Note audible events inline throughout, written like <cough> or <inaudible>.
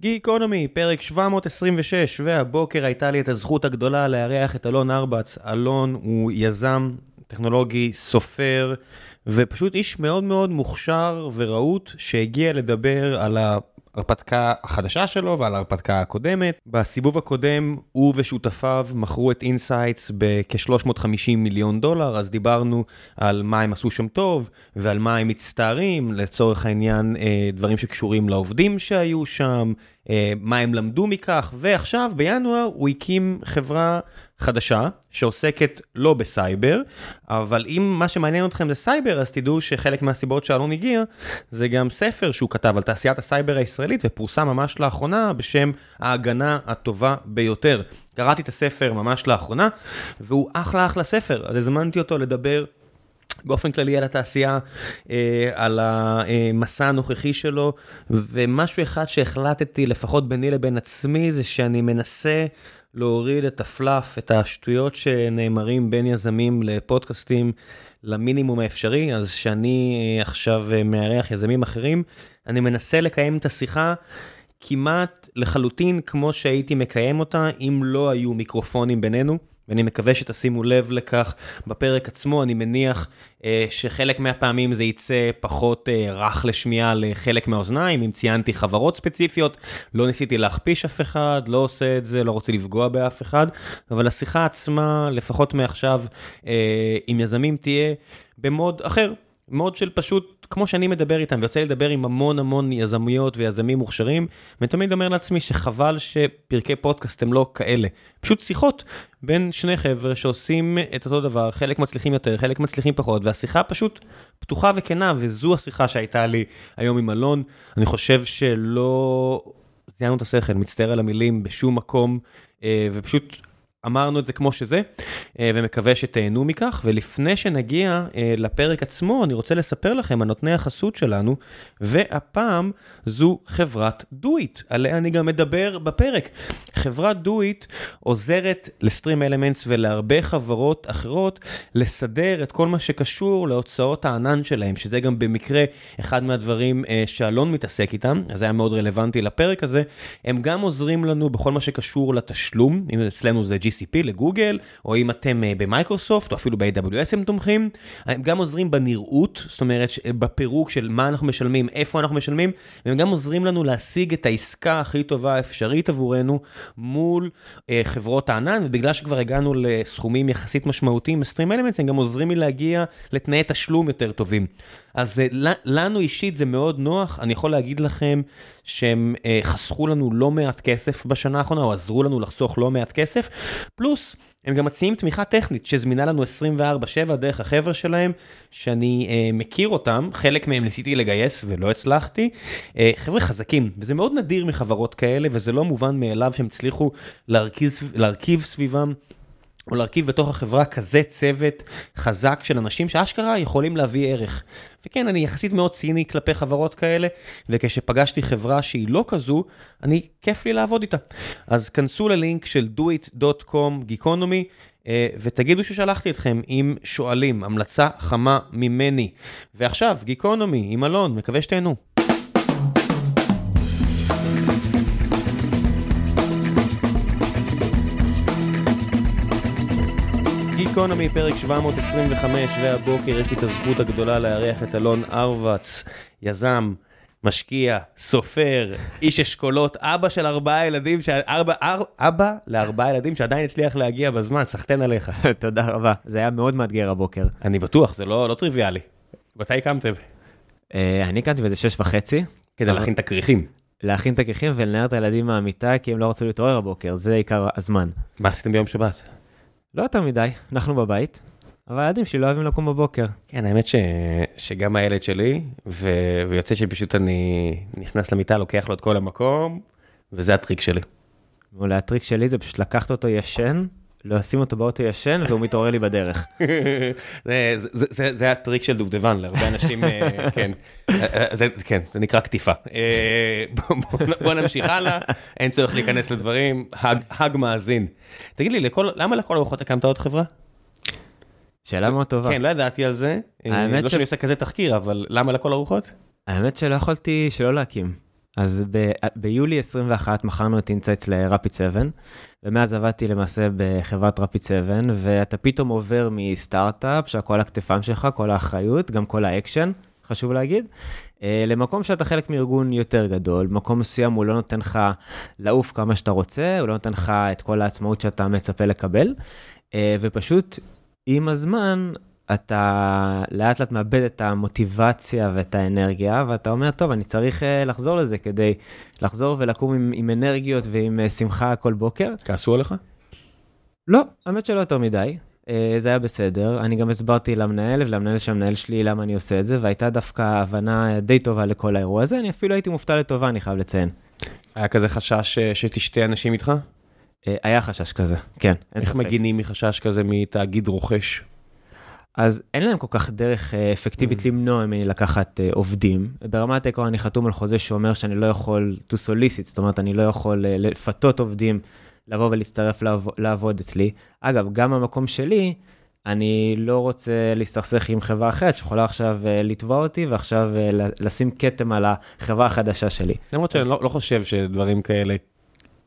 גיקונומי, פרק 726, והבוקר הייתה לי את הזכות הגדולה לארח את אלון ארבץ. אלון הוא יזם טכנולוגי, סופר, ופשוט איש מאוד מאוד מוכשר ורהוט, שהגיע לדבר על ההרפתקה החדשה שלו ועל ההרפתקה הקודמת. בסיבוב הקודם הוא ושותפיו מכרו את אינסייטס בכ-350 מיליון דולר, אז דיברנו על מה הם עשו שם טוב ועל מה הם מצטערים, לצורך העניין אה, דברים שקשורים לעובדים שהיו שם, מה הם למדו מכך, ועכשיו בינואר הוא הקים חברה חדשה שעוסקת לא בסייבר, אבל אם מה שמעניין אתכם זה סייבר, אז תדעו שחלק מהסיבות שאלון הגיע, זה גם ספר שהוא כתב על תעשיית הסייבר הישראלית, ופורסם ממש לאחרונה בשם ההגנה הטובה ביותר. קראתי את הספר ממש לאחרונה, והוא אחלה אחלה ספר, אז הזמנתי אותו לדבר. באופן כללי על התעשייה, אה, על המסע הנוכחי שלו, ומשהו אחד שהחלטתי, לפחות ביני לבין עצמי, זה שאני מנסה להוריד את הפלאף, את השטויות שנאמרים בין יזמים לפודקאסטים למינימום האפשרי, אז שאני אה, עכשיו אה, מארח יזמים אחרים, אני מנסה לקיים את השיחה כמעט לחלוטין כמו שהייתי מקיים אותה אם לא היו מיקרופונים בינינו. ואני מקווה שתשימו לב לכך בפרק עצמו, אני מניח אה, שחלק מהפעמים זה יצא פחות אה, רך לשמיעה לחלק מהאוזניים, אם ציינתי חברות ספציפיות, לא ניסיתי להכפיש אף אחד, לא עושה את זה, לא רוצה לפגוע באף אחד, אבל השיחה עצמה, לפחות מעכשיו, אה, עם יזמים תהיה במוד אחר, מוד של פשוט, כמו שאני מדבר איתם, ויוצא לי לדבר עם המון המון יזמויות ויזמים מוכשרים, ואני תמיד אומר לעצמי שחבל שפרקי פודקאסט הם לא כאלה. פשוט שיחות בין שני חבר'ה שעושים את אותו דבר, חלק מצליחים יותר, חלק מצליחים פחות, והשיחה פשוט פתוחה וכנה, וזו השיחה שהייתה לי היום עם אלון. אני חושב שלא זיינו את השכל, מצטער על המילים בשום מקום, אה, ופשוט אמרנו את זה כמו שזה, אה, ומקווה שתהנו מכך. ולפני שנגיע אה, לפרק עצמו, אני רוצה לספר לכם על נותני החסות שלנו, והפעם זו חברת דויט, עליה אני גם מדבר בפרק. חברת דויט עוזרת לסטרים אלמנטס ולהרבה חברות אחרות לסדר את כל מה שקשור להוצאות הענן שלהם, שזה גם במקרה אחד מהדברים אה, שאלון מתעסק איתם, אז זה היה מאוד רלוונטי לפרק הזה. הם גם עוזרים לנו בכל מה שקשור לתשלום, אם אצלנו זה GC. GCP לגוגל, או אם אתם אה, במייקרוסופט, או אפילו ב-AWS הם תומכים. הם גם עוזרים בנראות, זאת אומרת, בפירוק של מה אנחנו משלמים, איפה אנחנו משלמים, והם גם עוזרים לנו להשיג את העסקה הכי טובה האפשרית עבורנו מול אה, חברות הענן, ובגלל שכבר הגענו לסכומים יחסית משמעותיים בסטרים אלמנטס, הם גם עוזרים לי להגיע לתנאי תשלום יותר טובים. אז לנו אישית זה מאוד נוח, אני יכול להגיד לכם שהם אה, חסכו לנו לא מעט כסף בשנה האחרונה, או עזרו לנו לחסוך לא מעט כסף, פלוס הם גם מציעים תמיכה טכנית שזמינה לנו 24/7 דרך החבר'ה שלהם, שאני אה, מכיר אותם, חלק מהם ניסיתי לגייס ולא הצלחתי. אה, חבר'ה חזקים, וזה מאוד נדיר מחברות כאלה, וזה לא מובן מאליו שהם הצליחו להרכיב, להרכיב סביבם או להרכיב בתוך החברה כזה צוות חזק של אנשים שאשכרה יכולים להביא ערך. וכן, אני יחסית מאוד ציני כלפי חברות כאלה, וכשפגשתי חברה שהיא לא כזו, אני, כיף לי לעבוד איתה. אז כנסו ללינק של doit.com גיקונומי, אה, ותגידו ששלחתי אתכם עם שואלים, המלצה חמה ממני. ועכשיו, גיקונומי עם אלון, מקווה שתהנו. גיקונומי, פרק 725, והבוקר יש לי את הזכות הגדולה לארח את אלון ארבץ, יזם, משקיע, סופר, איש אשכולות, אבא של ארבעה ילדים, ארבע, אר, אבא לארבעה ילדים שעדיין הצליח להגיע בזמן, סחטיין עליך. <laughs> תודה רבה, זה היה מאוד מאתגר הבוקר. אני בטוח, זה לא, לא טריוויאלי. מתי הקמתם? אה, אני הקמתי באיזה שש וחצי. כדי להכין את הכריכים. להכין את הכריכים ולנער את הילדים מהמיטה, כי הם לא רצו להתעורר הבוקר, זה עיקר הזמן. מה עשיתם ביום שבת? לא יותר מדי, אנחנו בבית, אבל הילדים שלי לא אוהבים לקום בבוקר. כן, האמת ש... שגם הילד שלי, ו... ויוצא שפשוט אני נכנס למיטה, לוקח לו את כל המקום, וזה הטריק שלי. אולי הטריק שלי זה פשוט לקחת אותו ישן, לשים אותו באוטו ישן, והוא מתעורר לי בדרך. <laughs> זה, הטריק של דובדבן, להרבה אנשים, אה, כן. זה, כן, זה נקרא קטיפה. אה, בוא, נמשיך הלאה, אין צורך להיכנס לדברים, האג מאזין. תגיד לי, למה לכל הרוחות הקמת עוד חברה? שאלה מאוד טובה. כן, לא ידעתי על זה. האמת לא ש... שאני עושה כזה תחקיר, אבל למה לכל הרוחות? האמת שלא יכולתי שלא להקים. אז ב- ביולי 21 מכרנו את אינסייטס לרפיד 7, ומאז עבדתי למעשה בחברת רפיד 7, ואתה פתאום עובר מסטארט-אפ, שהכל הכתפיים שלך, כל האחריות, גם כל האקשן, חשוב להגיד, אה, למקום שאתה חלק מארגון יותר גדול, במקום מסוים הוא לא נותן לך לעוף כמה שאתה רוצה, הוא לא נותן לך את כל העצמאות שאתה מצפה לקבל, אה, ופשוט עם הזמן אתה לאט לאט מאבד את המוטיבציה ואת האנרגיה, ואתה אומר, טוב, אני צריך uh, לחזור לזה כדי לחזור ולקום עם, עם אנרגיות ועם uh, שמחה כל בוקר. כעסו עליך? לא, האמת שלא יותר מדי. Uh, זה היה בסדר, אני גם הסברתי למנהל ולמנהל של המנהל שלי למה אני עושה את זה, והייתה דווקא הבנה די טובה לכל האירוע הזה, אני אפילו הייתי מופתע לטובה, אני חייב לציין. היה כזה חשש שתשתה אנשים איתך? Uh, היה חשש כזה, כן, אין איך. מגינים מחשש כזה מתאגיד רוכש? אז אין להם כל כך דרך אה, אפקטיבית Mm. למנוע ממני לקחת אה, עובדים. ברמת העיקרון אני חתום על חוזה שאומר שאני לא יכול to solicit, זאת אומרת, אני לא יכול אה, לפתות עובדים לבוא ולהצטרף לעבוד, לעבוד אצלי. אגב, גם במקום שלי, אני לא רוצה להסתכסך עם חברה אחרת שיכולה עכשיו לתבוע אותי ועכשיו לשים כתם על החברה החדשה שלי. למרות שאני לא, לא חושב שדברים כאלה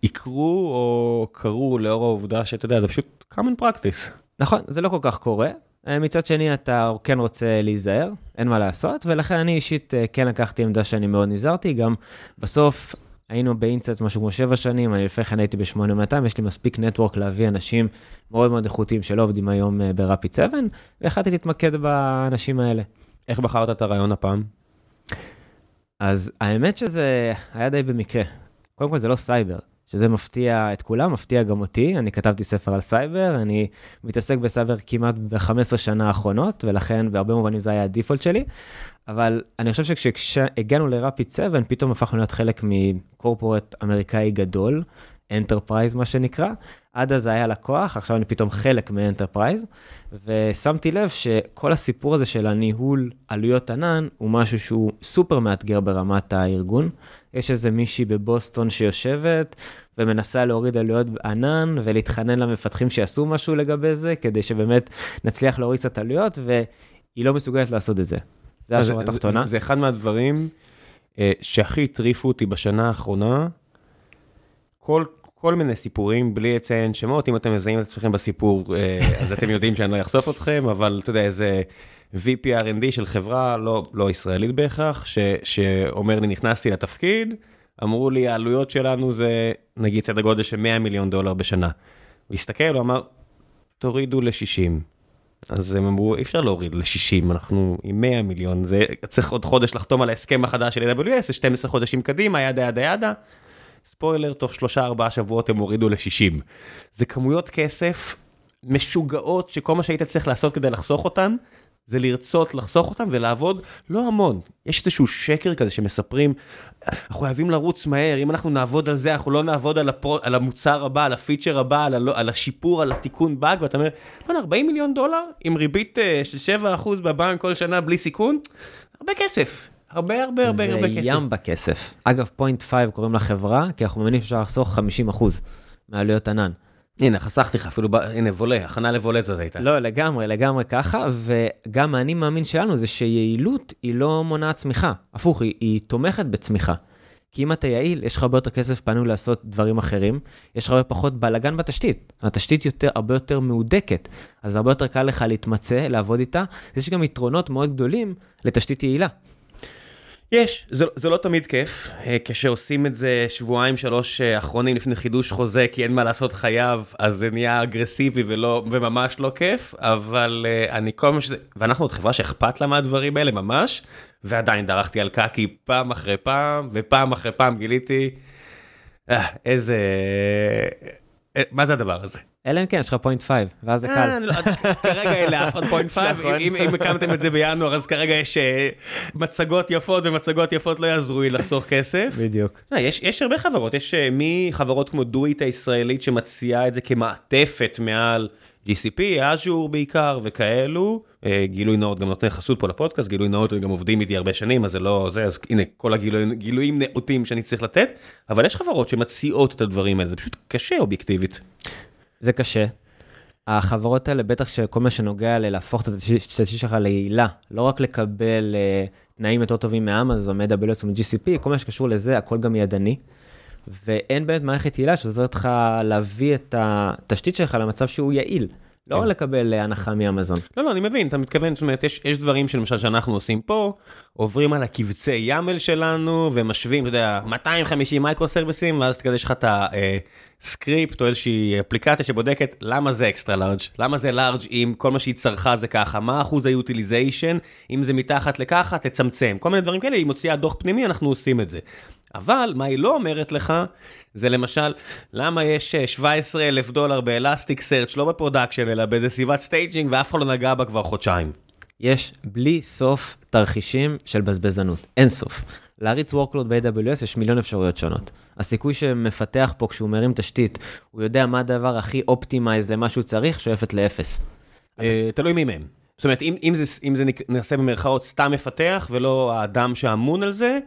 יקרו או קרו לאור העובדה שאתה יודע, זה פשוט common practice. נכון, זה לא כל כך קורה. אה, מצד שני, אתה כן רוצה להיזהר, אין מה לעשות, ולכן אני אישית אה, כן לקחתי עמדה שאני מאוד נזהרתי, גם בסוף היינו באינסייטס משהו כמו שבע שנים, אני לפני כן הייתי ב-8200, יש לי מספיק network להביא אנשים מאוד מאוד איכותיים שלא עובדים היום אה, ברפיד 7, והחלטתי להתמקד באנשים האלה. איך בחרת את הרעיון הפעם? אז האמת שזה היה די במקרה. קודם כל זה לא סייבר, שזה מפתיע את כולם, מפתיע גם אותי. אני כתבתי ספר על סייבר, אני מתעסק בסייבר כמעט ב-15 שנה האחרונות, ולכן בהרבה מובנים זה היה ה default שלי. אבל אני חושב שכשהגענו לרפיד 7, פתאום הפכנו להיות חלק מ corporate אמריקאי גדול, enterprise מה שנקרא. עד אז היה לקוח, עכשיו אני פתאום חלק מ enterprise, ושמתי לב שכל הסיפור הזה של הניהול עלויות ענן הוא משהו שהוא סופר מאתגר ברמת הארגון. יש איזה מישהי בבוסטון שיושבת ומנסה להוריד עלויות ענן ולהתחנן למפתחים שיעשו משהו לגבי זה, כדי שבאמת נצליח להוריד קצת עלויות, והיא לא מסוגלת לעשות את זה. זה השורה התחתונה. זה, זה אחד מהדברים אה, שהכי הטריפו אותי בשנה האחרונה. כל, כל מיני סיפורים, בלי לציין שמות, אם אתם מזהים את עצמכם בסיפור, אה, אז אתם יודעים שאני לא אחשוף אתכם, אבל אתה יודע, איזה VP R&D של חברה, לא, לא ישראלית בהכרח, ש, שאומר לי, נכנסתי לתפקיד, אמרו לי, העלויות שלנו זה נגיד סדר גודל של 100 מיליון דולר בשנה. הוא הסתכל, הוא אמר, תורידו ל-60. אז הם אמרו, אי אפשר להוריד ל-60, אנחנו עם 100 מיליון, זה צריך עוד חודש לחתום על ההסכם החדש של AWS, זה 12 חודשים קדימה, ידה ידה ידה. ספוילר, תוך 3-4 שבועות הם הורידו ל-60. זה כמויות כסף משוגעות, שכל מה שהיית צריך לעשות כדי לחסוך אותן, זה לרצות לחסוך אותם ולעבוד לא המון. יש איזשהו שקר כזה שמספרים, אנחנו חייבים לרוץ מהר, אם אנחנו נעבוד על זה, אנחנו לא נעבוד על, הפרו, על המוצר הבא, על הפיצ'ר הבא, על, הלא, על השיפור, על התיקון באג, ואתה אומר, בוא'נה, 40 מיליון דולר עם ריבית אה, של 7% בבנק כל שנה בלי סיכון, הרבה כסף. הרבה הרבה הרבה הרבה זה כסף. ים בכסף. אגב, פוינט 5 קוראים לחברה, כי אנחנו מאמינים שאפשר לחסוך 50% מעלויות ענן. הנה, חסכתי לך אפילו. הנה, וולה, הכנה לבולה זאת הייתה. לא, לגמרי, לגמרי ככה, וגם האני מאמין שלנו זה שיעילות היא לא מונעת צמיחה. הפוך, היא, היא תומכת בצמיחה. כי אם אתה יעיל, יש לך הרבה יותר כסף פנוי לעשות דברים אחרים, יש לך הרבה פחות בלאגן בתשתית. התשתית יותר, הרבה יותר מהודקת, אז הרבה יותר קל לך להתמצא, לעבוד איתה. יש גם יתרונות מאוד גדולים לתשתית יעילה. יש, זה, זה לא תמיד כיף, אה, כשעושים את זה שבועיים שלוש אה, אחרונים לפני חידוש חוזה כי אין מה לעשות חייב, אז זה נהיה אגרסיבי ולא, וממש לא כיף, אבל uh, אני כל מה שזה, ואנחנו עוד חברה שאכפת לה מהדברים האלה ממש, ועדיין דרכתי על קקי פעם אחרי פעם, ופעם אחרי פעם גיליתי, אה, איזה, אה, מה זה הדבר הזה? אלא אם כן, יש לך פוינט 5, ואז זה קל. אה, לא, כרגע אין לאף אחד פוינט פייב, נכון. אם אם הקמתם את זה בינואר אז כרגע יש אה, מצגות יפות ומצגות יפות לא יעזרו לי לחסוך כסף. בדיוק. אה, יש הרבה חברות, יש מחברות כמו דואיט הישראלית שמציעה את זה כמעטפת מעל GCP, אז'ור בעיקר וכאלו. גילוי נאות גם נותן חסות פה לפודקאסט, גילוי נאות גם עובדים איתי הרבה שנים אז זה לא זה, אז הנה כל הגילויים נאותים שאני צריך לתת, אבל יש חברות שמציעות את הדברים האלה, זה פשוט קשה אובייקטיבית. זה קשה. החברות האלה, בטח שכל מה שנוגע ללהפוך את התשתית שלך ליעילה, לא רק לקבל uh, תנאים יותר טובים מאמזון, מ-AWS ומ-GCP, כל מה שקשור לזה, הכל גם ידני. ואין באמת מערכת יעילה שעוזרת לך להביא את התשתית שלך למצב שהוא יעיל. לא כן. לקבל הנחה מאמזון. לא, לא, אני מבין, אתה מתכוון, זאת אומרת, יש, יש דברים שלמשל שאנחנו עושים פה, עוברים על הקבצי YAML שלנו, ומשווים, אתה יודע, 250 מייקרו סרוויסים, ואז כזה יש לך את הסקריפט או איזושהי אפליקציה שבודקת למה זה extra large, למה זה large אם כל מה שהיא צרכה זה ככה, מה אחוז ה utilization, אם זה מתחת לככה, תצמצם. כל מיני דברים כאלה, היא מוציאה דוח פנימי, אנחנו עושים את זה. אבל מה היא לא אומרת לך, זה למשל, למה יש 17 אה, אלף דולר באלסטיק סרצ' לא ב production, אלא באיזה סביבת staging, ואף אחד לא נגע בה כבר חודשיים. יש בלי סוף תרחישים של בזבזנות, אין סוף. להריץ workload ב-AWS יש מיליון אפשרויות שונות. הסיכוי שמפתח פה כשהוא מרים תשתית, הוא יודע מה הדבר הכי optimized למה שהוא צריך, שואפת לאפס. אה, תלוי מי מהם. זאת אומרת, אם זה נעשה במרכאות סתם מפתח ולא האדם שאמון על זה,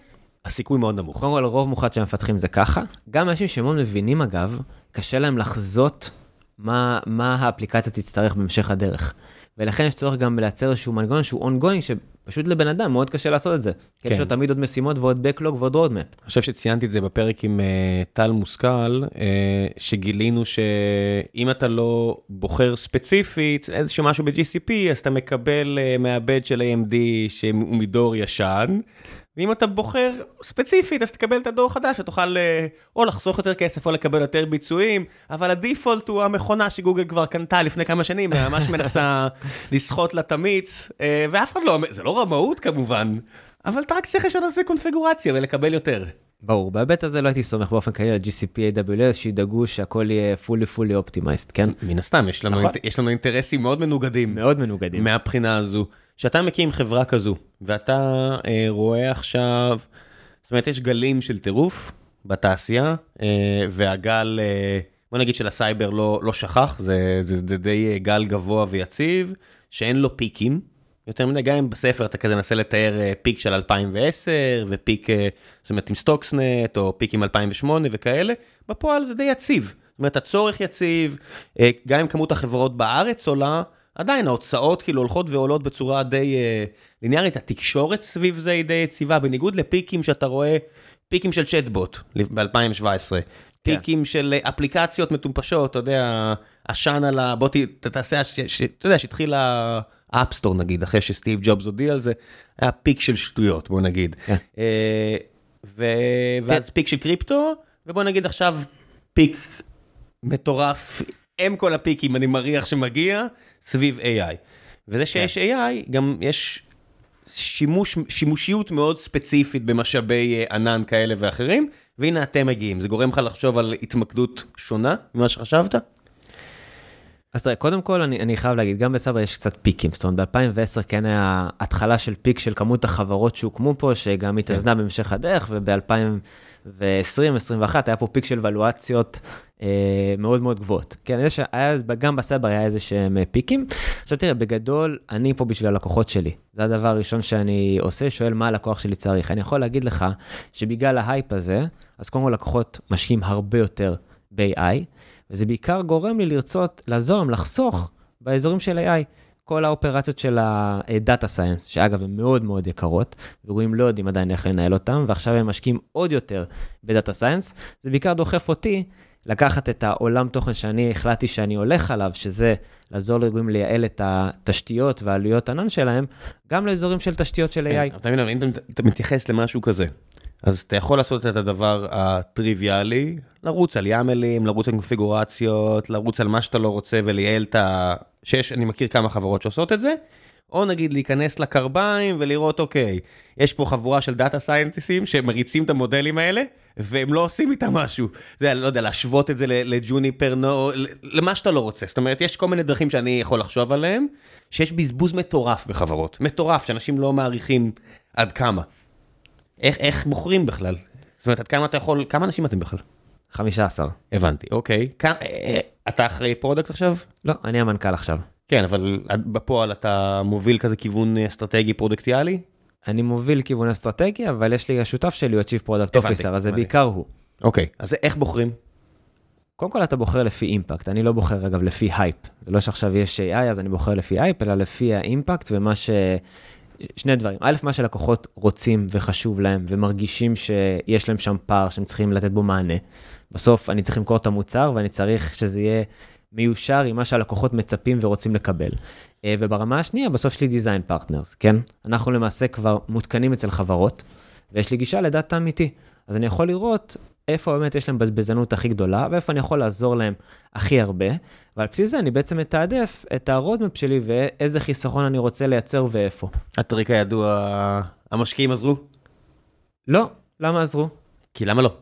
הסיכוי מאוד נמוך. קודם כל, רוב מוחלט של המפתחים זה ככה. גם אנשים שמאוד מבינים, אגב, קשה להם לחזות מה, מה האפליקציה תצטרך בהמשך הדרך. ולכן יש צורך גם לייצר איזשהו מנגנון שהוא ongoing, שפשוט לבן אדם מאוד קשה לעשות את זה. כן. כי יש לו תמיד עוד משימות ועוד backlog ועוד roadmap. אני חושב שציינתי את זה בפרק עם uh, טל מושכל, uh, שגילינו שאם אתה לא בוחר ספציפית איזשהו משהו ב-GCP, אז אתה מקבל uh, מעבד של AMD שהוא מדור ישן. ואם אתה בוחר ספציפית, אז תקבל את הדור החדש ותוכל אה, או לחסוך יותר כסף או לקבל יותר ביצועים, אבל הדיפולט הוא המכונה שגוגל כבר קנתה לפני כמה שנים, ממש מנסה <laughs> לסחוט לה תמיץ, אה, ואף אחד לא זה לא רמאות כמובן, אבל אתה רק צריך לשנות לזה קונפיגורציה ולקבל יותר. ברור, בהיבט הזה לא הייתי סומך באופן כללי על GCP AWS, שידאגו שהכל יהיה fully fully optimized, כן? מן הסתם, יש לנו, נכון. אינט, יש לנו אינטרסים מאוד מנוגדים. מאוד מנוגדים. מהבחינה הזו. כשאתה מקים חברה כזו, ואתה אה, רואה עכשיו, זאת אומרת, יש גלים של טירוף בתעשייה, אה, והגל, אה, בוא נגיד של הסייבר לא, לא שכך, זה, זה, זה די אה, גל גבוה ויציב, שאין לו פיקים. יותר מדי, גם אם בספר אתה כזה מנסה לתאר אה, פיק של 2010, ופיק, אה, זאת אומרת, עם סטוקסנט, או פיק עם 2008 וכאלה, בפועל זה די יציב. זאת אומרת, הצורך יציב, אה, גם אם כמות החברות בארץ עולה, עדיין ההוצאות כאילו הולכות ועולות בצורה די אה, ליניארית, התקשורת סביב זה היא די יציבה, בניגוד לפיקים שאתה רואה, פיקים של צ'טבוט ב-2017, כן. פיקים של אפליקציות מטופשות, אתה יודע, עשן על ה... בוא ת, תעשה, אתה יודע, שהתחיל ה App Store נגיד, אחרי שסטיב ג'ובס הודיע על זה, היה פיק של שטויות, בוא נגיד. כן. אה. ואז פיק של קריפטו, ובוא נגיד עכשיו פיק מטורף אם כל הפיקים, אני מריח שמגיע, סביב AI. וזה שיש כן. AI, גם יש שימוש, שימושיות מאוד ספציפית במשאבי אה, ענן כאלה ואחרים, והנה אתם מגיעים. זה גורם לך לחשוב על התמקדות שונה ממה שחשבת? אז תראה, קודם כל אני, אני חייב להגיד, גם בסבא יש קצת פיקים, זאת אומרת ב-2010 כן היה התחלה של פיק של כמות החברות שהוקמו פה, שגם התאזנה כן. בהמשך הדרך, וב-2020-2021 היה פה פיק של ולואציות אה, מאוד מאוד גבוהות. כן, יש, היה, גם בסבא היה איזה שהם אה, פיקים. עכשיו תראה, בגדול, אני פה בשביל הלקוחות שלי. זה הדבר הראשון שאני עושה, שואל מה הלקוח שלי צריך. אני יכול להגיד לך שבגלל ההייפ הזה, אז קודם כל לקוחות משקיעים הרבה יותר ב-AI. וזה בעיקר גורם לי לרצות לעזור להם לחסוך באזורים של AI. כל האופרציות של ה-Data Science, שאגב, הן מאוד מאוד יקרות, וארגונים לא יודעים עדיין איך לנהל אותם, ועכשיו הם משקיעים עוד יותר ב-Data Science, זה בעיקר דוחף אותי לקחת את העולם תוכן שאני החלטתי שאני הולך עליו, שזה לעזור לארגונים לייעל את התשתיות והעלויות ענן שלהם, גם לאזורים של תשתיות של AI. אתה מבין, אם אתה מתייחס למשהו כזה, אז אתה יכול לעשות את הדבר הטריוויאלי, לרוץ על יאמלים, לרוץ על קונפיגורציות, לרוץ על מה שאתה לא רוצה ולייעל את ה... שיש, אני מכיר כמה חברות שעושות את זה, או נגיד להיכנס לקרביים ולראות, אוקיי, יש פה חבורה של data סיינטיסטים שמריצים את המודלים האלה, והם לא עושים איתם משהו. זה, לא יודע, להשוות את זה לג'וניפר, נו, למה שאתה לא רוצה. זאת אומרת, יש כל מיני דרכים שאני יכול לחשוב עליהם, שיש בזבוז מטורף בחברות. מטורף, שאנשים לא מעריכים עד כמה. איך, איך בוחרים בכלל? זאת אומרת, עד כמה אתה יכול, כמה אנשים אתם בכלל? 15. הבנתי, אוקיי. כמה, אה, אתה אחרי product עכשיו? לא, אני המנכ"ל עכשיו. כן, אבל בפועל אתה מוביל כזה כיוון אסטרטגי פרודקטיאלי? אני מוביל כיוון אסטרטגי, אבל יש לי, השותף שלי הוא ה-Chief Product Officer, אז זה בעיקר הוא. אוקיי, אז איך בוחרים? קודם כל אתה בוחר לפי אימפקט, אני לא בוחר אגב לפי הייפ. זה לא שעכשיו יש AI אז אני בוחר לפי הייפ, אלא לפי האימפקט ומה ש... שני דברים. א', מה שלקוחות רוצים וחשוב להם ומרגישים שיש להם שם פער שהם צריכים לתת בו מענה. בסוף אני צריך למכור את המוצר ואני צריך שזה יהיה מיושר עם מה שהלקוחות מצפים ורוצים לקבל. אה, וברמה השנייה, בסוף יש לי design partners, כן? אנחנו למעשה כבר מותקנים אצל חברות, ויש לי גישה ל data אמיתי. אז אני יכול לראות איפה באמת יש להם בזבזנות הכי גדולה, ואיפה אני יכול לעזור להם הכי הרבה, ועל בסיס זה אני בעצם מתעדף את ה roadmap שלי ואיזה חיסכון אני רוצה לייצר ואיפה. הטריק הידוע, המשקיעים עזרו? לא, למה עזרו? כי למה לא?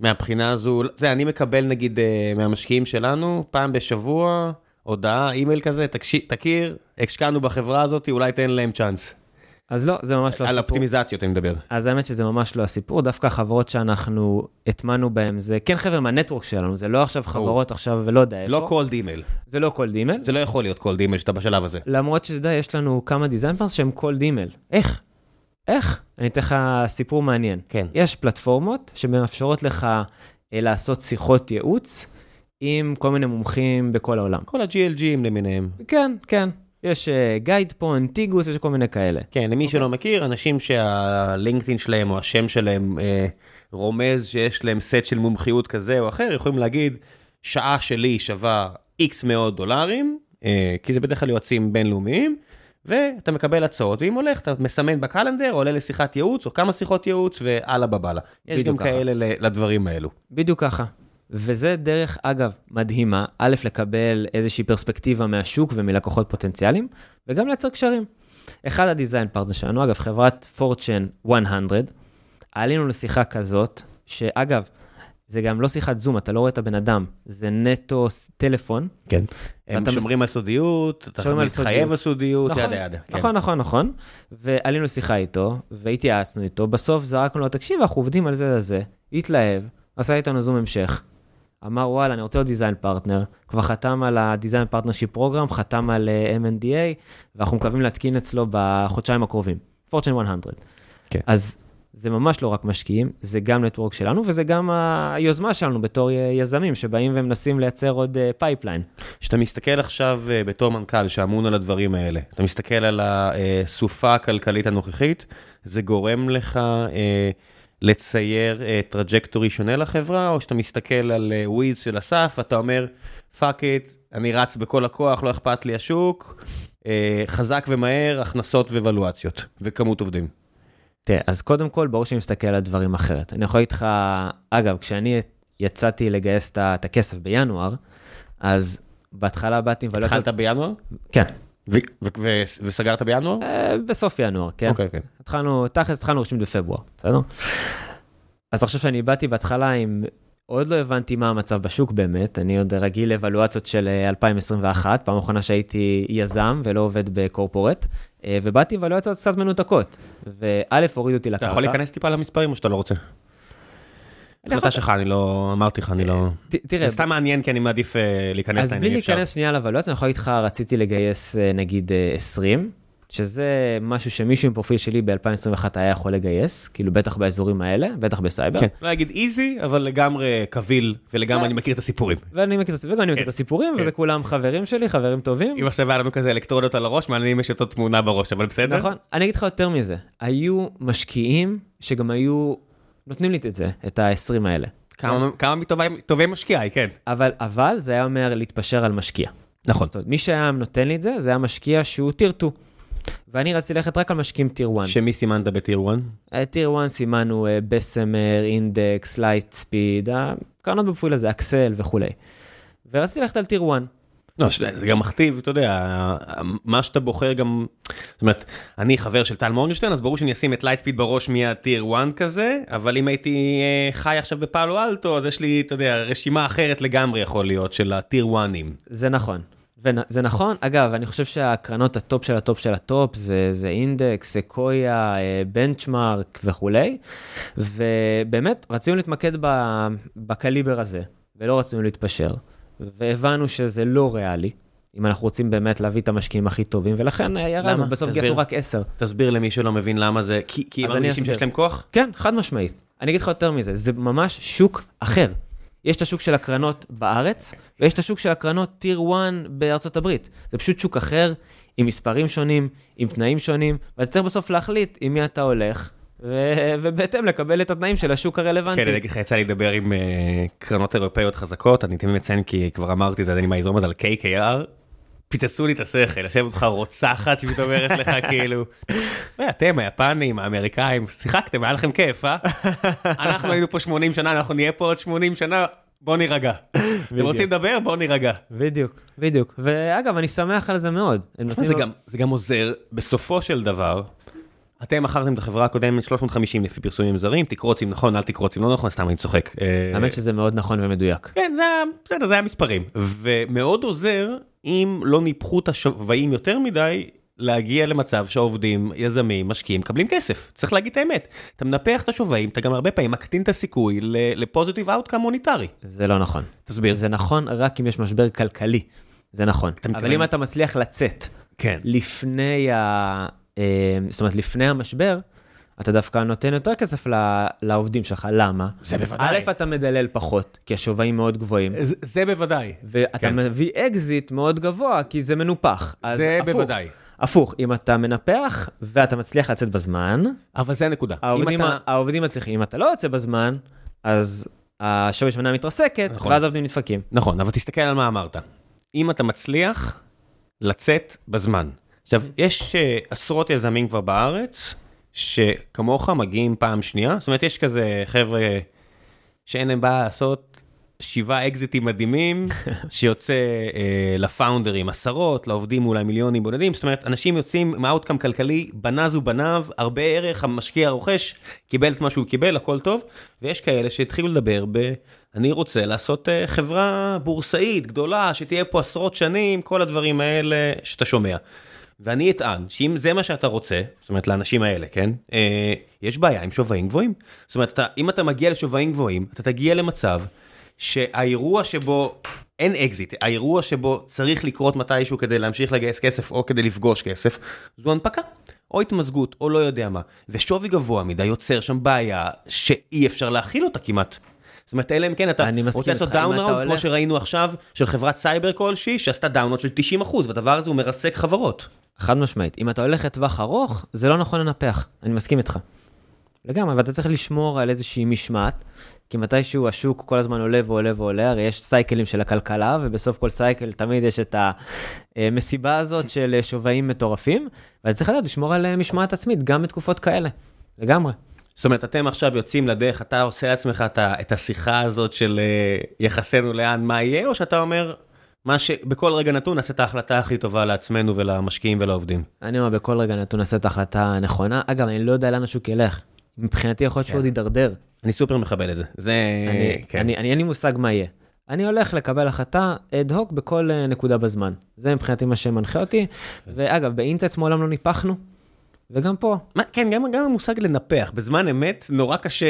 מהבחינה הזו, אתה יודע, אני מקבל נגיד אה, מהמשקיעים שלנו, פעם בשבוע, הודעה, אימייל כזה, תקשיב, תכיר, השקענו בחברה הזאת, אולי תן להם צ'אנס. אז לא, זה ממש לא על הסיפור. אופטימיזציות אני מדבר. אז האמת שזה ממש לא הסיפור, דווקא החברות שאנחנו הטמענו בהן, זה כן חבר'ה מה network שלנו, זה לא עכשיו חברות עכשיו ולא יודע איפה. לא cold email. זה לא cold email. זה לא יכול להיות cold email שאתה בשלב הזה. למרות שאתה יודע, יש לנו כמה design partners שהם cold email. איך? איך? אני אתן לך סיפור מעניין. כן. יש פלטפורמות שמאפשרות לך אה, לעשות שיחות ייעוץ עם כל מיני מומחים בכל העולם. כל ה-GLGים למיניהם. כן, כן. יש גייד פוינט, טיגוס, יש כל מיני כאלה. כן, למי שלא מכיר, אנשים שהלינקדאין שלהם או השם שלהם אה, רומז שיש להם סט של מומחיות כזה או אחר, יכולים להגיד, שעה שלי שווה איקס מאות דולרים, אה, כי זה בדרך כלל יועצים בינלאומיים, ואתה מקבל הצעות, ואם הולך, אתה מסמן בקלנדר, עולה לשיחת ייעוץ, או כמה שיחות ייעוץ, ואללה בבאללה. יש גם ככה. כאלה לדברים האלו. בדיוק ככה. וזה דרך, אגב, מדהימה, א', לקבל איזושהי פרספקטיבה מהשוק ומלקוחות פוטנציאליים, וגם לייצר קשרים. אחד הדיזיין פרטנר שלנו, אגב, חברת פורצ'ן 100, עלינו לשיחה כזאת, שאגב, זה גם לא שיחת זום, אתה לא רואה את הבן אדם, זה נטו טלפון. כן. הם שומרים על סודיות, אתה מתחייב סודיות. על סודיות, נכון, yada yada. כן. נכון, נכון, נכון. ועלינו לשיחה איתו, והתייעצנו איתו, בסוף זרקנו לו, תקשיב, אנחנו עובדים על זה לזה, התלהב, עשה איתנו זום המשך. אמר, וואלה, אני רוצה להיות design partner. כבר חתם על ה-Design Partnership Program, חתם על אה, NDA, ואנחנו מקווים להתקין אצלו בחודשיים הקרובים. Fortune 100. כן. אז זה ממש לא רק משקיעים, זה גם network שלנו, וזה גם היוזמה שלנו בתור יזמים, שבאים ומנסים לייצר עוד pipeline. כשאתה מסתכל עכשיו אה, בתור מנכ"ל שאמון על הדברים האלה, אתה מסתכל על הסופה הכלכלית הנוכחית, זה גורם לך אה, לצייר אה, trajectory שונה לחברה, או שאתה מסתכל על אה, וויז של אסף, ואתה אומר, fuck it, אני רץ בכל הכוח, לא אכפת לי השוק, אה, חזק ומהר, הכנסות ולואציות, וכמות עובדים. תראה, אז קודם כל, ברור שאני מסתכל על הדברים אחרת. אני יכול איתך, אגב, כשאני יצאתי לגייס את הכסף בינואר, אז בהתחלה באתי. התחלת בינואר? כן, וסגרת בינואר? אה, בסוף ינואר, כן? אוקיי, כן. התחלנו, תכלס התחלנו רשמית בפברואר, בסדר? אז עכשיו שאני באתי בהתחלה עם, עוד לא הבנתי מה המצב בשוק באמת, אני עוד רגיל לאבלואציות של אה, 2021, פעם אחרונה שהייתי יזם ולא עובד בקורפורט, אה, ובאתי עם אבלואציות קצת מנותקות, וא' הורידו אותי אתה לקרקע. יכול להיכנס טיפה למספרים או שאתה לא רוצה? החלטה שלך, אני לא, אמרתי לך, אני לא... ת- תראה, זה סתם מעניין כי אני מעדיף אה, להיכנס אז בלי. להיכנס שנייה לאבלואציה, אני יכול להגיד לך, רציתי לגייס אה, נגיד אה, 20, שזה משהו שמישהו עם פרופיל שלי ב-2021 היה יכול לגייס, כאילו בטח באזורים האלה, בטח בסייבר. כן, לא אגיד איזי, אבל לגמרי קביל, ולגמרי כן. אני מכיר את הסיפורים. ואני מכיר את הסיפורים, אני מכיר את הסיפורים, כן. וזה כולם חברים שלי, חברים טובים. אם עכשיו היה לנו כזה אלקטרודות על הראש, מעניין אם יש אותה תמונה בראש, אבל בסדר? נכון. אני אגיד לך יותר מזה, היו משקיעים שגם היו נותנים לי את זה, את ה-20 האלה. כמה כמה מטובי- טובי משקיעי, כן. אבל, אבל זה היה אומר להתפשר על משקיע. נכון. זאת אומרת, מי שהיה נותן לי את זה, זה היה משקיע שהוא tier 2. ואני רציתי ללכת רק על משקיעים tier 1. שמי סימנת ב tier 1? tier 1 סימנו בסמר, אינדקס, לייטספיד, הקרנות בפרופיל הזה, אקסל וכולי. ורציתי ללכת על tier 1. לא, זה גם מכתיב, אתה יודע, מה שאתה בוחר גם, זאת אומרת, אני חבר של טל מורגנשטיין, אז ברור שאני אשים את לייטספיד בראש מה tier 1 כזה, אבל אם הייתי אה, חי עכשיו בפאלו אלטו, אז יש לי, אתה יודע, רשימה אחרת לגמרי יכול להיות של ה tier 1ים. זה נכון. וזה נכון, אגב, אני חושב שהקרנות ה top של ה top של ה top זה, זה אינדקס, סקויה, אה, בנצ'מארק וכולי, ובאמת רצינו להתמקד בקליבר הזה, ולא רצינו להתפשר, והבנו שזה לא ריאלי, אם אנחנו רוצים באמת להביא את המשקיעים הכי טובים, ולכן אה, ירדנו? בסוף. גייסנו רק 10. תסביר למי שלא מבין למה זה, כי כי הם מרגישים שיש. להם כוח? כן, חד משמעית. אני אגיד לך יותר מזה, זה ממש שוק אחר. יש את השוק של הקרנות בארץ, ויש את השוק של הקרנות טיר 1 בארצות הברית. זה פשוט שוק אחר, עם מספרים שונים, עם תנאים שונים, ואתה צריך בסוף להחליט עם מי אתה הולך, ו- ובהתאם לקבל את התנאים של השוק הרלוונטי. כן, אני אגיד לך, יצא לי לדבר עם uh, קרנות אירופאיות חזקות, אני תמיד מציין כי כבר אמרתי זה, אני מהאזור הזה על KKR, פיצצו לי את השכל, יושבת אותך רוצחת שפתאום אומרת לך <laughs> כאילו, אתם היפנים, האמריקאים, שיחקתם, היה לכם כיף, אה? אנחנו היינו פה 80 שנה, אנחנו נהיה פה עוד 80 שנה, בוא נירגע. אתם רוצים לדבר? בוא נירגע. בדיוק, בדיוק. ואגב, אני שמח על זה מאוד. זה גם עוזר, בסופו של דבר, אתם מכרתם את החברה הקודמת 350 לפי פרסומים זרים, תקרוץ אם נכון, אל תקרוץ אם לא נכון, סתם אני צוחק. האמת שזה מאוד נכון ומדויק. כן, זה היה, בסדר, זה היה מספרים. ומאוד עוזר אם לא ניפחו את השווים יותר מדי, להגיע למצב שהעובדים, יזמים, משקיעים, מקבלים כסף. צריך להגיד את האמת. אתה מנפח את השווים, אתה גם הרבה פעמים מקטין את הסיכוי לפוזיטיב אאוטקאם מוניטרי. זה לא נכון. תסביר. זה נכון רק אם יש משבר כלכלי. זה נכון. אבל אם אתה מצליח לצאת כן. לפני ה... זאת אומרת, לפני המשבר, אתה דווקא נותן יותר כסף לעובדים שלך, למה? זה בוודאי. א', אתה מדלל פחות, כי השווים מאוד גבוהים. זה, זה בוודאי. ואתה כן. מביא אקזיט מאוד גבוה, כי זה מנופח. זה הפוך, בוודאי. הפוך, אם אתה מנפח ואתה מצליח לצאת בזמן... אבל זה הנקודה. העובדים, אתה... העובדים מצליחים. אם אתה לא יוצא בזמן, אז השווי שמנה מתרסקת, נכון. ואז העובדים נדפקים. נכון, אבל תסתכל על מה אמרת. אם אתה מצליח לצאת בזמן. עכשיו, יש uh, עשרות יזמים כבר בארץ, שכמוך מגיעים פעם שנייה, זאת אומרת, יש כזה חבר'ה שאין להם בעיה לעשות שבעה אקזיטים מדהימים, <laughs> שיוצא uh, לפאונדרים עשרות, לעובדים אולי מיליונים בודדים, זאת אומרת, אנשים יוצאים עם אאוטקאם כלכלי, בנז ובניו, הרבה ערך, המשקיע הרוכש, קיבל את מה שהוא קיבל, הכל טוב, ויש כאלה שהתחילו לדבר ב... אני רוצה לעשות אה, חברה בורסאית גדולה, שתהיה פה עשרות שנים, כל הדברים האלה שאתה שומע. ואני אטען שאם זה מה שאתה רוצה, זאת אומרת לאנשים האלה, כן? אה, יש בעיה עם שווים גבוהים. זאת אומרת, אתה, אם אתה מגיע לשווים גבוהים, אתה תגיע למצב שהאירוע שבו אין אקזיט, האירוע שבו צריך לקרות מתישהו כדי להמשיך לגייס כסף או כדי לפגוש כסף, זו הנפקה. או התמזגות, או לא יודע מה. ושווי גבוה מדי יוצר שם בעיה שאי אפשר להכיל אותה כמעט. זאת אומרת, אלא אם כן אתה רוצה לעשות down round, כמו שראינו עכשיו, של חברת סייבר כלשהי, שעשתה down round של 90%, והדבר הזה הוא מרסק חברות. חד משמעית. אם אתה הולך לטווח ארוך, זה לא נכון לנפח. אני מסכים איתך. לגמרי, ואתה צריך לשמור על איזושהי משמעת, כי מתישהו השוק כל הזמן עולה ועולה ועולה, הרי יש cycleים של הכלכלה, ובסוף כל cycle תמיד יש את המסיבה הזאת של שווים מטורפים, ואתה צריך לדעת לשמור על משמעת עצמית, גם בתקופות כאלה. לגמרי. זאת אומרת, אתם עכשיו יוצאים לדרך, אתה עושה לעצמך את השיחה הזאת של אה, יחסנו לאן, מה יהיה, או שאתה אומר, מה שבכל רגע נתון נעשה את ההחלטה הכי טובה לעצמנו ולמשקיעים ולעובדים. אני אומר, בכל רגע נתון נעשה את ההחלטה הנכונה. אגב, אני לא יודע לאן השוק ילך. מבחינתי יכול להיות שהוא עוד כן. יידרדר. אני סופר מכבד את זה. זה... אני, כן. אני, אני, אין לי מושג מה יהיה. אני הולך לקבל החלטה אד הוק בכל אה, נקודה בזמן. זה מבחינתי מה שמנחה אותי. ואגב, באינטסייטס מעולם לא ניפחנו. וגם פה. מה, כן, גם, גם המושג לנפח, בזמן אמת נורא קשה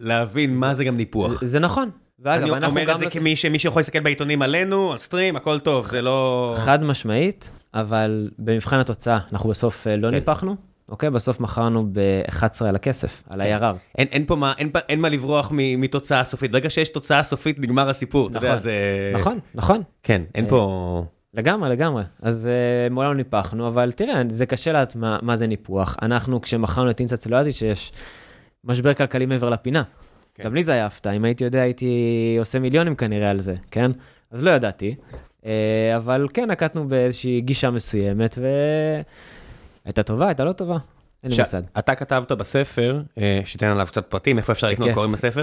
להבין מה זה גם ניפוח. זה, זה נכון, ואגב, אני אומר את זה כמי שמי שיכול להסתכל בעיתונים עלינו, על סטרים, הכל טוב, זה לא... חד משמעית, אבל במבחן התוצאה, אנחנו בסוף אה, לא כן. ניפחנו, אוקיי? בסוף מכרנו ב-11 על הכסף, על כן. ה-IRR. אין, אין פה מה, אין, אין מה לברוח מתוצאה סופית. ברגע שיש תוצאה סופית, נגמר הסיפור, נכון, אתה יודע, זה... נכון, נכון. כן, אין פה... לגמרי, לגמרי. אז uh, מעולם לא ניפחנו, אבל תראה, זה קשה לדעת מה, מה זה ניפוח. אנחנו, כשמכרנו את אינסטס, לא ידעתי שיש משבר כלכלי מעבר לפינה. כן. גם לי זה היה הפתעה, אם הייתי יודע הייתי עושה מיליונים כנראה על זה, כן? אז לא ידעתי, אה, אבל כן נקטנו באיזושהי גישה מסוימת, והייתה טובה, הייתה לא טובה, אין לי מושג. אתה כתבת בספר, אה, תן עליו קצת פרטים, איפה אפשר לקנות, קוראים בספר?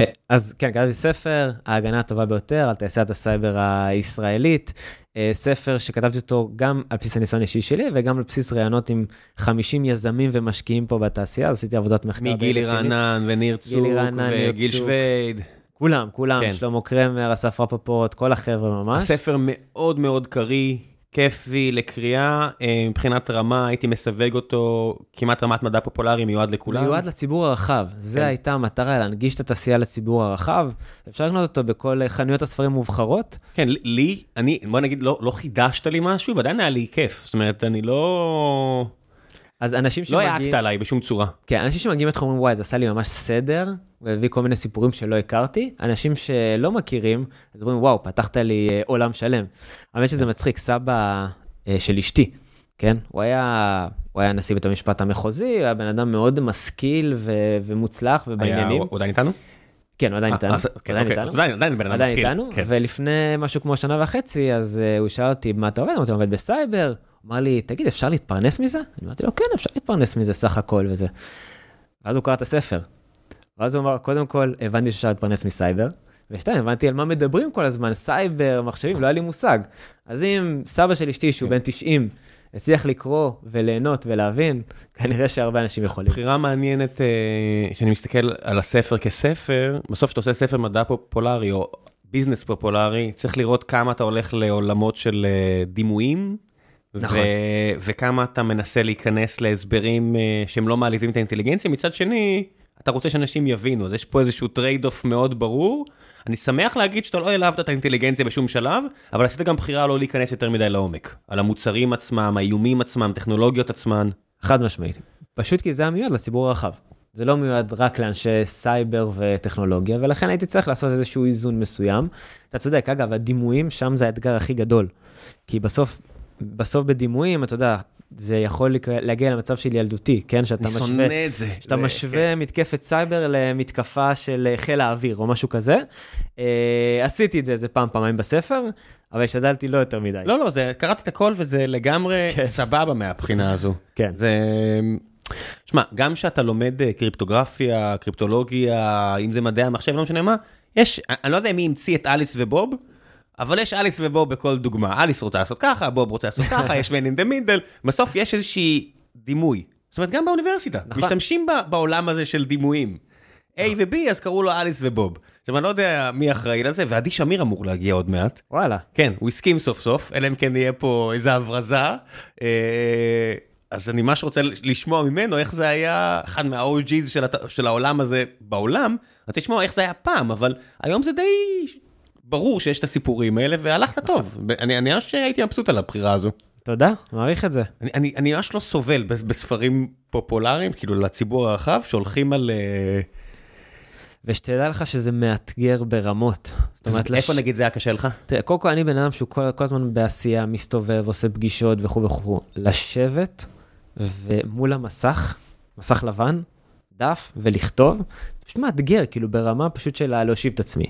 אה, אז כן, כתבתי ספר, ההגנה הטובה ביותר על תעשיית הסייבר הישראלית. אה, ספר שכתבתי אותו גם על בסיס הניסיון האישי שלי וגם על בסיס ראיונות עם 50 יזמים ומשקיעים פה בתעשייה, עשיתי עבודת מחקר. מגילי רענן וניר צוק וגיל שווייד. כולם, כולם, כן. שלמה קרמר, אסף רפפורט, כל החבר'ה ממש. הספר מאוד מאוד קריא, כיפי לקריאה, אה, מבחינת רמה הייתי מסווג אותו כמעט רמת מדע פופולרי, מיועד לכולם. מיועד לציבור הרחב, זה כן. הייתה המטרה, להנגיש את התעשייה לציבור הרחב. אפשר לקנות אותו בכל חנויות הספרים מובחרות. כן, לי, אני, בוא נגיד, לא, לא חידשת לי משהו, ועדיין היה לי כיף. זאת אומרת, אני לא... אז אנשים לא שמגיעים... העקת עליי בשום צורה. כן, אנשים שמגיעים לתחום אומרים, וואי, זה עשה לי ממש סדר, והביא כל מיני סיפורים שלא הכרתי. אנשים שלא מכירים, אז אומרים, וואו, פתחת לי אה, עולם שלם. האמת שזה מצחיק, סבא אה, של אשתי, כן? הוא היה, הוא היה נשיא בית המשפט המחוזי, הוא היה בן אדם מאוד משכיל ו- ומוצלח ובעניינים. הוא עדיין איתנו? כן, הוא עדיין אה, איתנו. כן, עדיין אוקיי, איתנו. עדיין עדיין בן אדם עדיין משכיל. איתנו, כן. ולפני משהו כמו שנה וחצי, אז הוא שאל אותי, מה אתה עובד? אמרתי עובד בסייבר. אמר לי, תגיד, אפשר להתפרנס מזה? אני אמרתי לו, כן, אפשר להתפרנס מזה סך הכל וזה. ואז הוא קרא את הספר. ואז הוא אמר, קודם כל, הבנתי שאפשר להתפרנס מסייבר, ושתיים, הבנתי על מה מדברים כל הזמן, סייבר, מחשבים, לא היה לי מושג. אז אם סבא של אשתי, שהוא כן. בן 90, הצליח לקרוא וליהנות ולהבין, כנראה שהרבה אנשים יכולים. בחירה מעניינת, אה, שאני מסתכל על הספר כספר, בסוף כשאתה עושה ספר מדע פופולרי או business פופולרי, צריך לראות כמה אתה הולך לעולמות של אה, דימויים, נכון. ו- וכמה אתה מנסה להיכנס להסברים אה, שהם לא מעליבים את האינטליגנציה, מצד שני, אתה רוצה שאנשים יבינו, אז יש פה איזשהו trade-off מאוד ברור. אני שמח להגיד שאתה לא העלבת את האינטליגנציה בשום שלב, אבל עשית גם בחירה לא להיכנס יותר מדי לעומק. על המוצרים עצמם, האיומים עצמם, טכנולוגיות עצמן. חד משמעית. פשוט כי זה היה מיועד לציבור הרחב. זה לא מיועד רק לאנשי סייבר וטכנולוגיה, ולכן הייתי צריך לעשות איזשהו איזון מסוים. אתה צודק, אגב, הדימויים, שם זה האתגר הכי גדול. כי בסוף, בסוף בדימויים, אתה יודע, זה יכול להגיע למצב של ילדותי, כן? שאתה אני משווה... שונא את זה. שאתה זה- משווה מתקפת סייבר למתקפה של אה, חיל האוויר או משהו כזה. אה, עשיתי את זה איזה פעם, פעמיים בספר, אבל השתדלתי לא יותר מדי. לא, לא, זה, קראתי את הכל וזה לגמרי כן. סבבה מהבחינה הזו. כן. זה... שמע, גם כשאתה לומד אה, קריפטוגרפיה, קריפטולוגיה, אם זה מדעי המחשב, לא משנה מה, יש, אני לא יודע מי המציא את אליס ובוב, אבל יש אליס ובוב בכל דוגמה. אליס רוצה לעשות ככה, בוב רוצה לעשות ככה, <laughs> יש מן אין דה מידל, בסוף יש איזושהי דימוי. זאת אומרת, גם באוניברסיטה, נכון. משתמשים ב- בעולם הזה של דימויים. A ו-B, אז קראו לו אליס ובוב. עכשיו, אני לא יודע מי אחראי לזה, ועדי שמיר אמור להגיע עוד מעט. וואלה. כן, הוא הסכים סוף סוף, אלא אם כן יהיה פה איזה הברזה. אה, אז אני ממש רוצה לשמוע ממנו איך זה היה אחד מה-OG's של. של העולם הזה בעולם, רוצה לשמוע איך זה היה פעם, אבל היום זה די ברור שיש את הסיפורים האלה, והלכת טוב. אני אני ממש הייתי מבסוט על הבחירה הזו. תודה, מעריך את זה. אני, ממש לא סובל בס- בספרים פופולריים, כאילו לציבור הרחב, שהולכים על... אה, ושתדע לך שזה מאתגר ברמות. זאת אומרת, איפה לש- נגיד זה היה קשה לך? תראה, קודם כל אני בן אדם שהוא כל, כל הזמן בעשייה, מסתובב, עושה פגישות וכו' וכו'. לשבת ומול המסך, מסך לבן, דף ולכתוב, זה פשוט מאתגר, כאילו ברמה פשוט של להושיב את עצמי.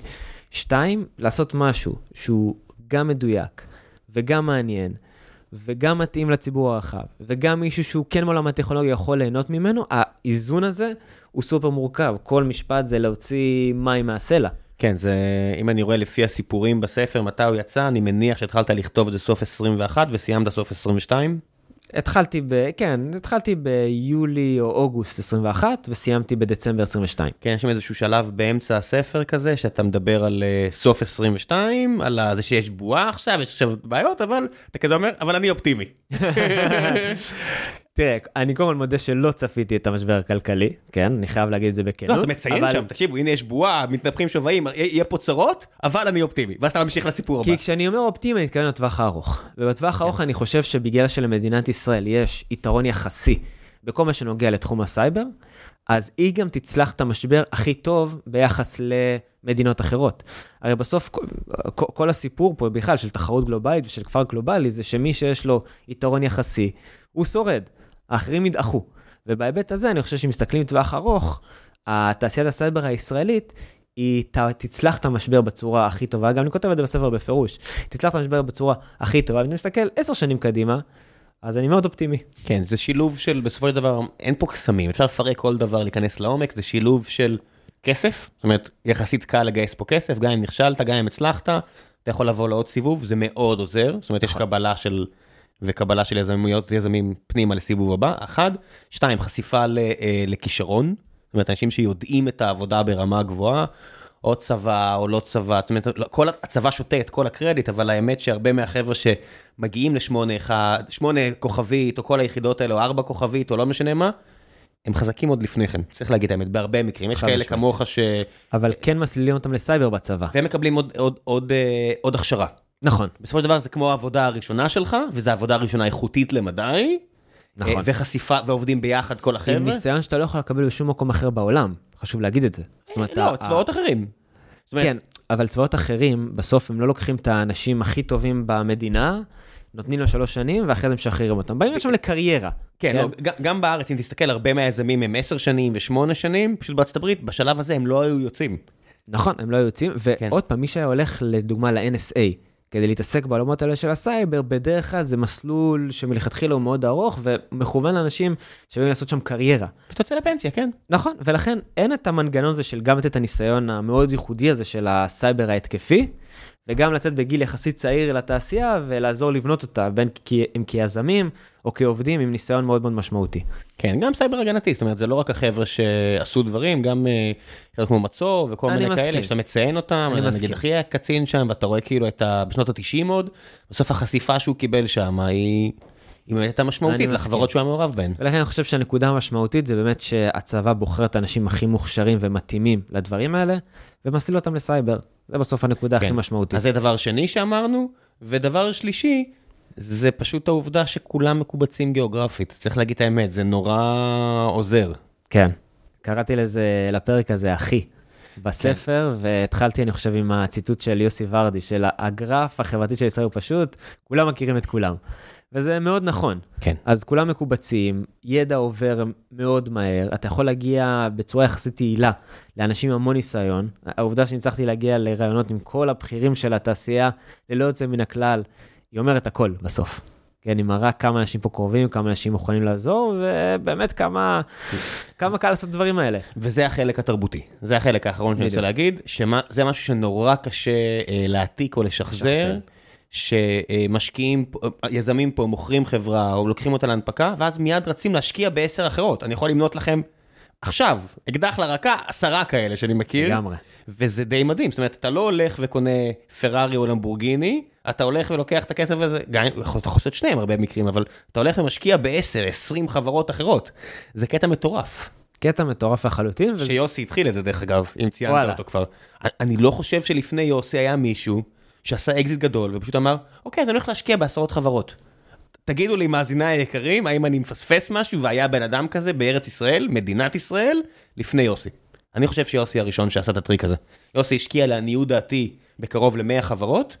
שתיים, לעשות משהו שהוא גם מדויק וגם מעניין. וגם מתאים לציבור הרחב, וגם מישהו שהוא כן מעולם הטכנולוגיה יכול ליהנות ממנו, האיזון הזה הוא סופר מורכב. כל משפט זה להוציא מים מהסלע. כן, זה, אם אני רואה לפי הסיפורים בספר, מתי הוא יצא, אני מניח שהתחלת לכתוב את זה סוף 21 וסיימת סוף 22. התחלתי ב... כן, התחלתי ביולי או אוגוסט 21 וסיימתי בדצמבר 22. כן, יש שם איזשהו שלב באמצע הספר כזה, שאתה מדבר על uh, סוף 22, על זה שיש בועה עכשיו, יש עכשיו בעיות, אבל אתה כזה אומר, אבל אני אופטימי. <laughs> <laughs> תראה, אני קודם כל מודה שלא צפיתי את המשבר הכלכלי, כן? אני חייב להגיד את זה בכנות. לא, אתה מציין אבל- שם, תקשיבו, הנה יש בועה, מתנפחים שווים, יהיה פה צרות, אבל אני אופטימי. ואז אתה ממשיך לסיפור הבא. כי כשאני אומר אופטימי, אני מתכוון לטווח הארוך. ובטווח הארוך אני חושב שבגלל שלמדינת ישראל יש יתרון יחסי בכל מה שנוגע לתחום הסייבר, אז היא גם תצלח את המשבר הכי טוב ביחס למדינות אחרות. הרי בסוף, כל- כל הסיפור פה בכלל של תחרות גלובלית ושל כפר גלובלי, זה שמי שיש לו יתרון יחסי, הוא שורד. האחרים ידעכו. ובהיבט הזה, אני חושב שאם מסתכלים לטווח ארוך, התעשיית הסייבר הישראלית, היא ת, תצלח את המשבר בצורה הכי טובה, גם אני כותב את זה בספר בפירוש, תצלח את המשבר בצורה הכי טובה, ואני מסתכל עשר שנים קדימה, אז אני מאוד אופטימי. כן, זה שילוב של, בסופו של דבר, אין פה קסמים, אפשר לפרק כל דבר, להיכנס לעומק, זה שילוב של כסף, זאת אומרת, יחסית קל לגייס פה כסף, גם אם נכשלת, גם אם הצלחת, אתה יכול לבוא לעוד סיבוב, זה מאוד עוזר, זאת אומרת, יש נכון. קבלה של, וקבלה של יזמיות, יזמים פנימה לסיבוב הבא, אחד, שתיים, חשיפה ל, אה, לכישרון, זאת אומרת, אנשים שיודעים את העבודה ברמה גבוהה, או צבא או לא צבא, זאת אומרת, לא- כל הצבא שותה את כל הקרדיט, אבל האמת שהרבה מהחבר'ה שמגיעים לשמונה אחד, שמונה כוכבית, או כל היחידות האלה, או ארבע כוכבית, או לא משנה מה, הם חזקים עוד לפני כן, צריך להגיד את האמת, בהרבה מקרים. יש כאלה. כמוך ש... אבל כן מסלילים אותם לסייבר בצבא. והם מקבלים עוד, עוד, עוד, אה, עוד הכשרה. נכון. בסופו של דבר זה כמו העבודה הראשונה שלך, וזו העבודה הראשונה איכותית למדי. נכון. אה, וחשיפה, ועובדים ביחד כל עם החבר'ה. ניסיון שאתה לא יכול לקבל בשום מקום אחר בעולם, חשוב להגיד את זה. זאת אומרת, לא, צבאות אחרים. כן, אבל צבאות אחרים, בסוף הם לא לוקחים את האנשים הכי טובים במדינה, נותנים להם שלוש שנים, ואחרי זה משחררים אותם. באים לשם לקריירה. כן, לא, ג- גם בארץ, אם תסתכל, הרבה מהיזמים הם עשר שנים ושמונה שנים, פשוט בארצות הברית, בשלב הזה הם לא היו יוצאים. נכון, הם לא היו יוצאים, כן. ועוד פעם, מי שהיה הולך לדוגמה ל-NSA, כדי להתעסק בעולמות האלה של הסייבר, בדרך כלל זה מסלול שמלכתחילה הוא מאוד ארוך, ומכוון לאנשים שבאים לעשות שם קריירה. ואתה יוצא לפנסיה, כן. נכון, ולכן אין את המנגנון הזה של גם לתת את הניסיון המאוד ייחודי הזה של הסייבר ההתקפי, וגם לצאת בגיל יחסית צעיר לתעשייה ולעזור לבנות אותה, בין כי, אם כיזמים או כעובדים עם ניסיון מאוד מאוד משמעותי. כן, גם סייבר הגנתי, זאת אומרת, זה לא רק החבר'ה שעשו דברים, גם אה, כמו מצור וכל מיני מסכים. כאלה, שאתה מציין אותם, אני נגיד מסכים. אחי היה קצין שם, ואתה רואה כאילו את ה... בשנות ה-90 עוד, בסוף החשיפה שהוא קיבל שם היא... היא באמת הייתה משמעותית לחברות. שהוא היה מעורב בהן. ולכן אני חושב שהנקודה המשמעותית זה באמת שהצבא בוחר את האנשים הכי מוכשרים ומתאימים לדברים האלה, ומסליל אותם לסייבר. זה בסוף הנקודה הכי כן. משמעותית. אז זה דבר שני שאמרנו, ודבר שלישי, זה פשוט העובדה שכולם מקובצים גיאוגרפית. צריך להגיד את האמת, זה נורא עוזר. כן. קראתי לזה, לפרק הזה, אחי, בספר, כן. והתחלתי, אני חושב, עם הציטוט של יוסי ורדי, של הגרף החברתי של ישראל הוא פשוט, כולם מכירים את כולם. וזה מאוד נכון. כן. אז כולם מקובצים, ידע עובר מאוד מהר, אתה יכול להגיע בצורה יחסית יעילה לאנשים עם המון ניסיון. העובדה שהצלחתי להגיע לרעיונות עם כל הבכירים של התעשייה, ללא יוצא מן הכלל, היא אומרת הכל בסוף. כן, היא מראה כמה אנשים פה קרובים, כמה אנשים מוכנים לעזור, ובאמת כמה, כמה קל לעשות את הדברים האלה. וזה החלק התרבותי, זה החלק האחרון שאני רוצה. להגיד, שזה משהו שנורא קשה אה, להעתיק או לשחזר. שמשקיעים, פה- יזמים פה מוכרים חברה או לוקחים אותה להנפקה, ואז מיד רצים להשקיע בעשר אחרות. אני יכול למנות לכם עכשיו, אקדח לרקה, עשרה כאלה שאני מכיר. לגמרי. וזה די מדהים, זאת אומרת, אתה לא הולך וקונה פרארי או למבורגיני, אתה הולך ולוקח את הכסף הזה, גם אם אתה יכול לעשות שניהם הרבה מקרים, אבל אתה הולך ומשקיע ב-10, 20 חברות אחרות. זה קטע מטורף. קטע מטורף לחלוטין, וזה שיוסי התחיל את זה דרך אגב, אם ציינת, וואלה, אותו כבר. אני לא חושב שלפני יוסי היה מישהו שעשה אקזיט גדול ופשוט אמר, אוקיי, אז אני הולך להשקיע בעשרות חברות. תגידו לי, מאזיניי היקרים, האם אני מפספס משהו והיה בן אדם כזה בארץ ישראל, מדינת ישראל, לפני יוסי. אני חושב שיוסי הראשון שעשה את הטריק הזה. יוסי השקיע לעניות דעתי בקרוב ל-100 חברות,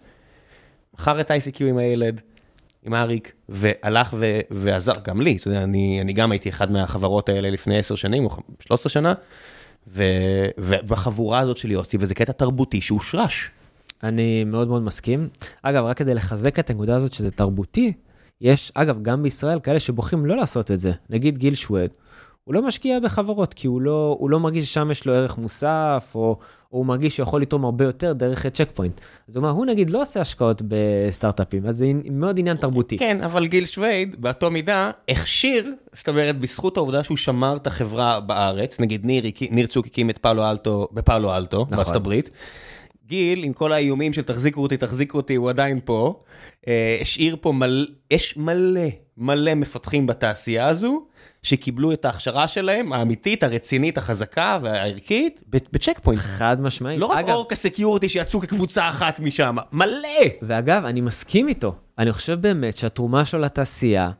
מכר את ICQ עם הילד, עם אריק, והלך ו- ועזר, גם לי, אתה יודע, אני, אני גם הייתי אחד מהחברות האלה לפני 10 שנים או 13 שנה, ו- ובחבורה הזאת של יוסי, וזה קטע תרבותי שהושרש. אני מאוד מאוד מסכים. אגב, רק כדי לחזק את הנקודה הזאת שזה תרבותי, יש, אגב, גם בישראל כאלה שבוחרים לא לעשות את זה. נגיד גיל שווד, הוא לא משקיע בחברות, כי הוא לא, הוא לא מרגיש ששם יש לו ערך מוסף, או, הוא מרגיש שהוא יכול לתרום הרבה יותר דרך צ'ק פוינט. אז הוא אומר, הוא נגיד לא עושה השקעות בסטארט-אפים, אז זה מאוד עניין תרבותי. כן, אבל גיל שווייד, באותו מידה, הכשיר, זאת אומרת, בזכות העובדה שהוא שמר את החברה בארץ, נגיד ניר, ניר צוק הקים את פאלו אלטו, בפאלו אלטו, נכון. בארצות הברית. גיל, עם כל האיומים של תחזיקו אותי, תחזיקו אותי, הוא עדיין פה. אה, השאיר פה מלא, יש מלא, מלא מפתחים בתעשייה הזו, שקיבלו את ההכשרה שלהם, האמיתית, הרצינית, החזקה והערכית, בצ'ק פוינט. חד משמעית. לא רק אגב, אורקה סקיורטי שיצאו כקבוצה אחת משם, מלא! ואגב, אני מסכים איתו. אני חושב באמת שהתרומה שלו לתעשייה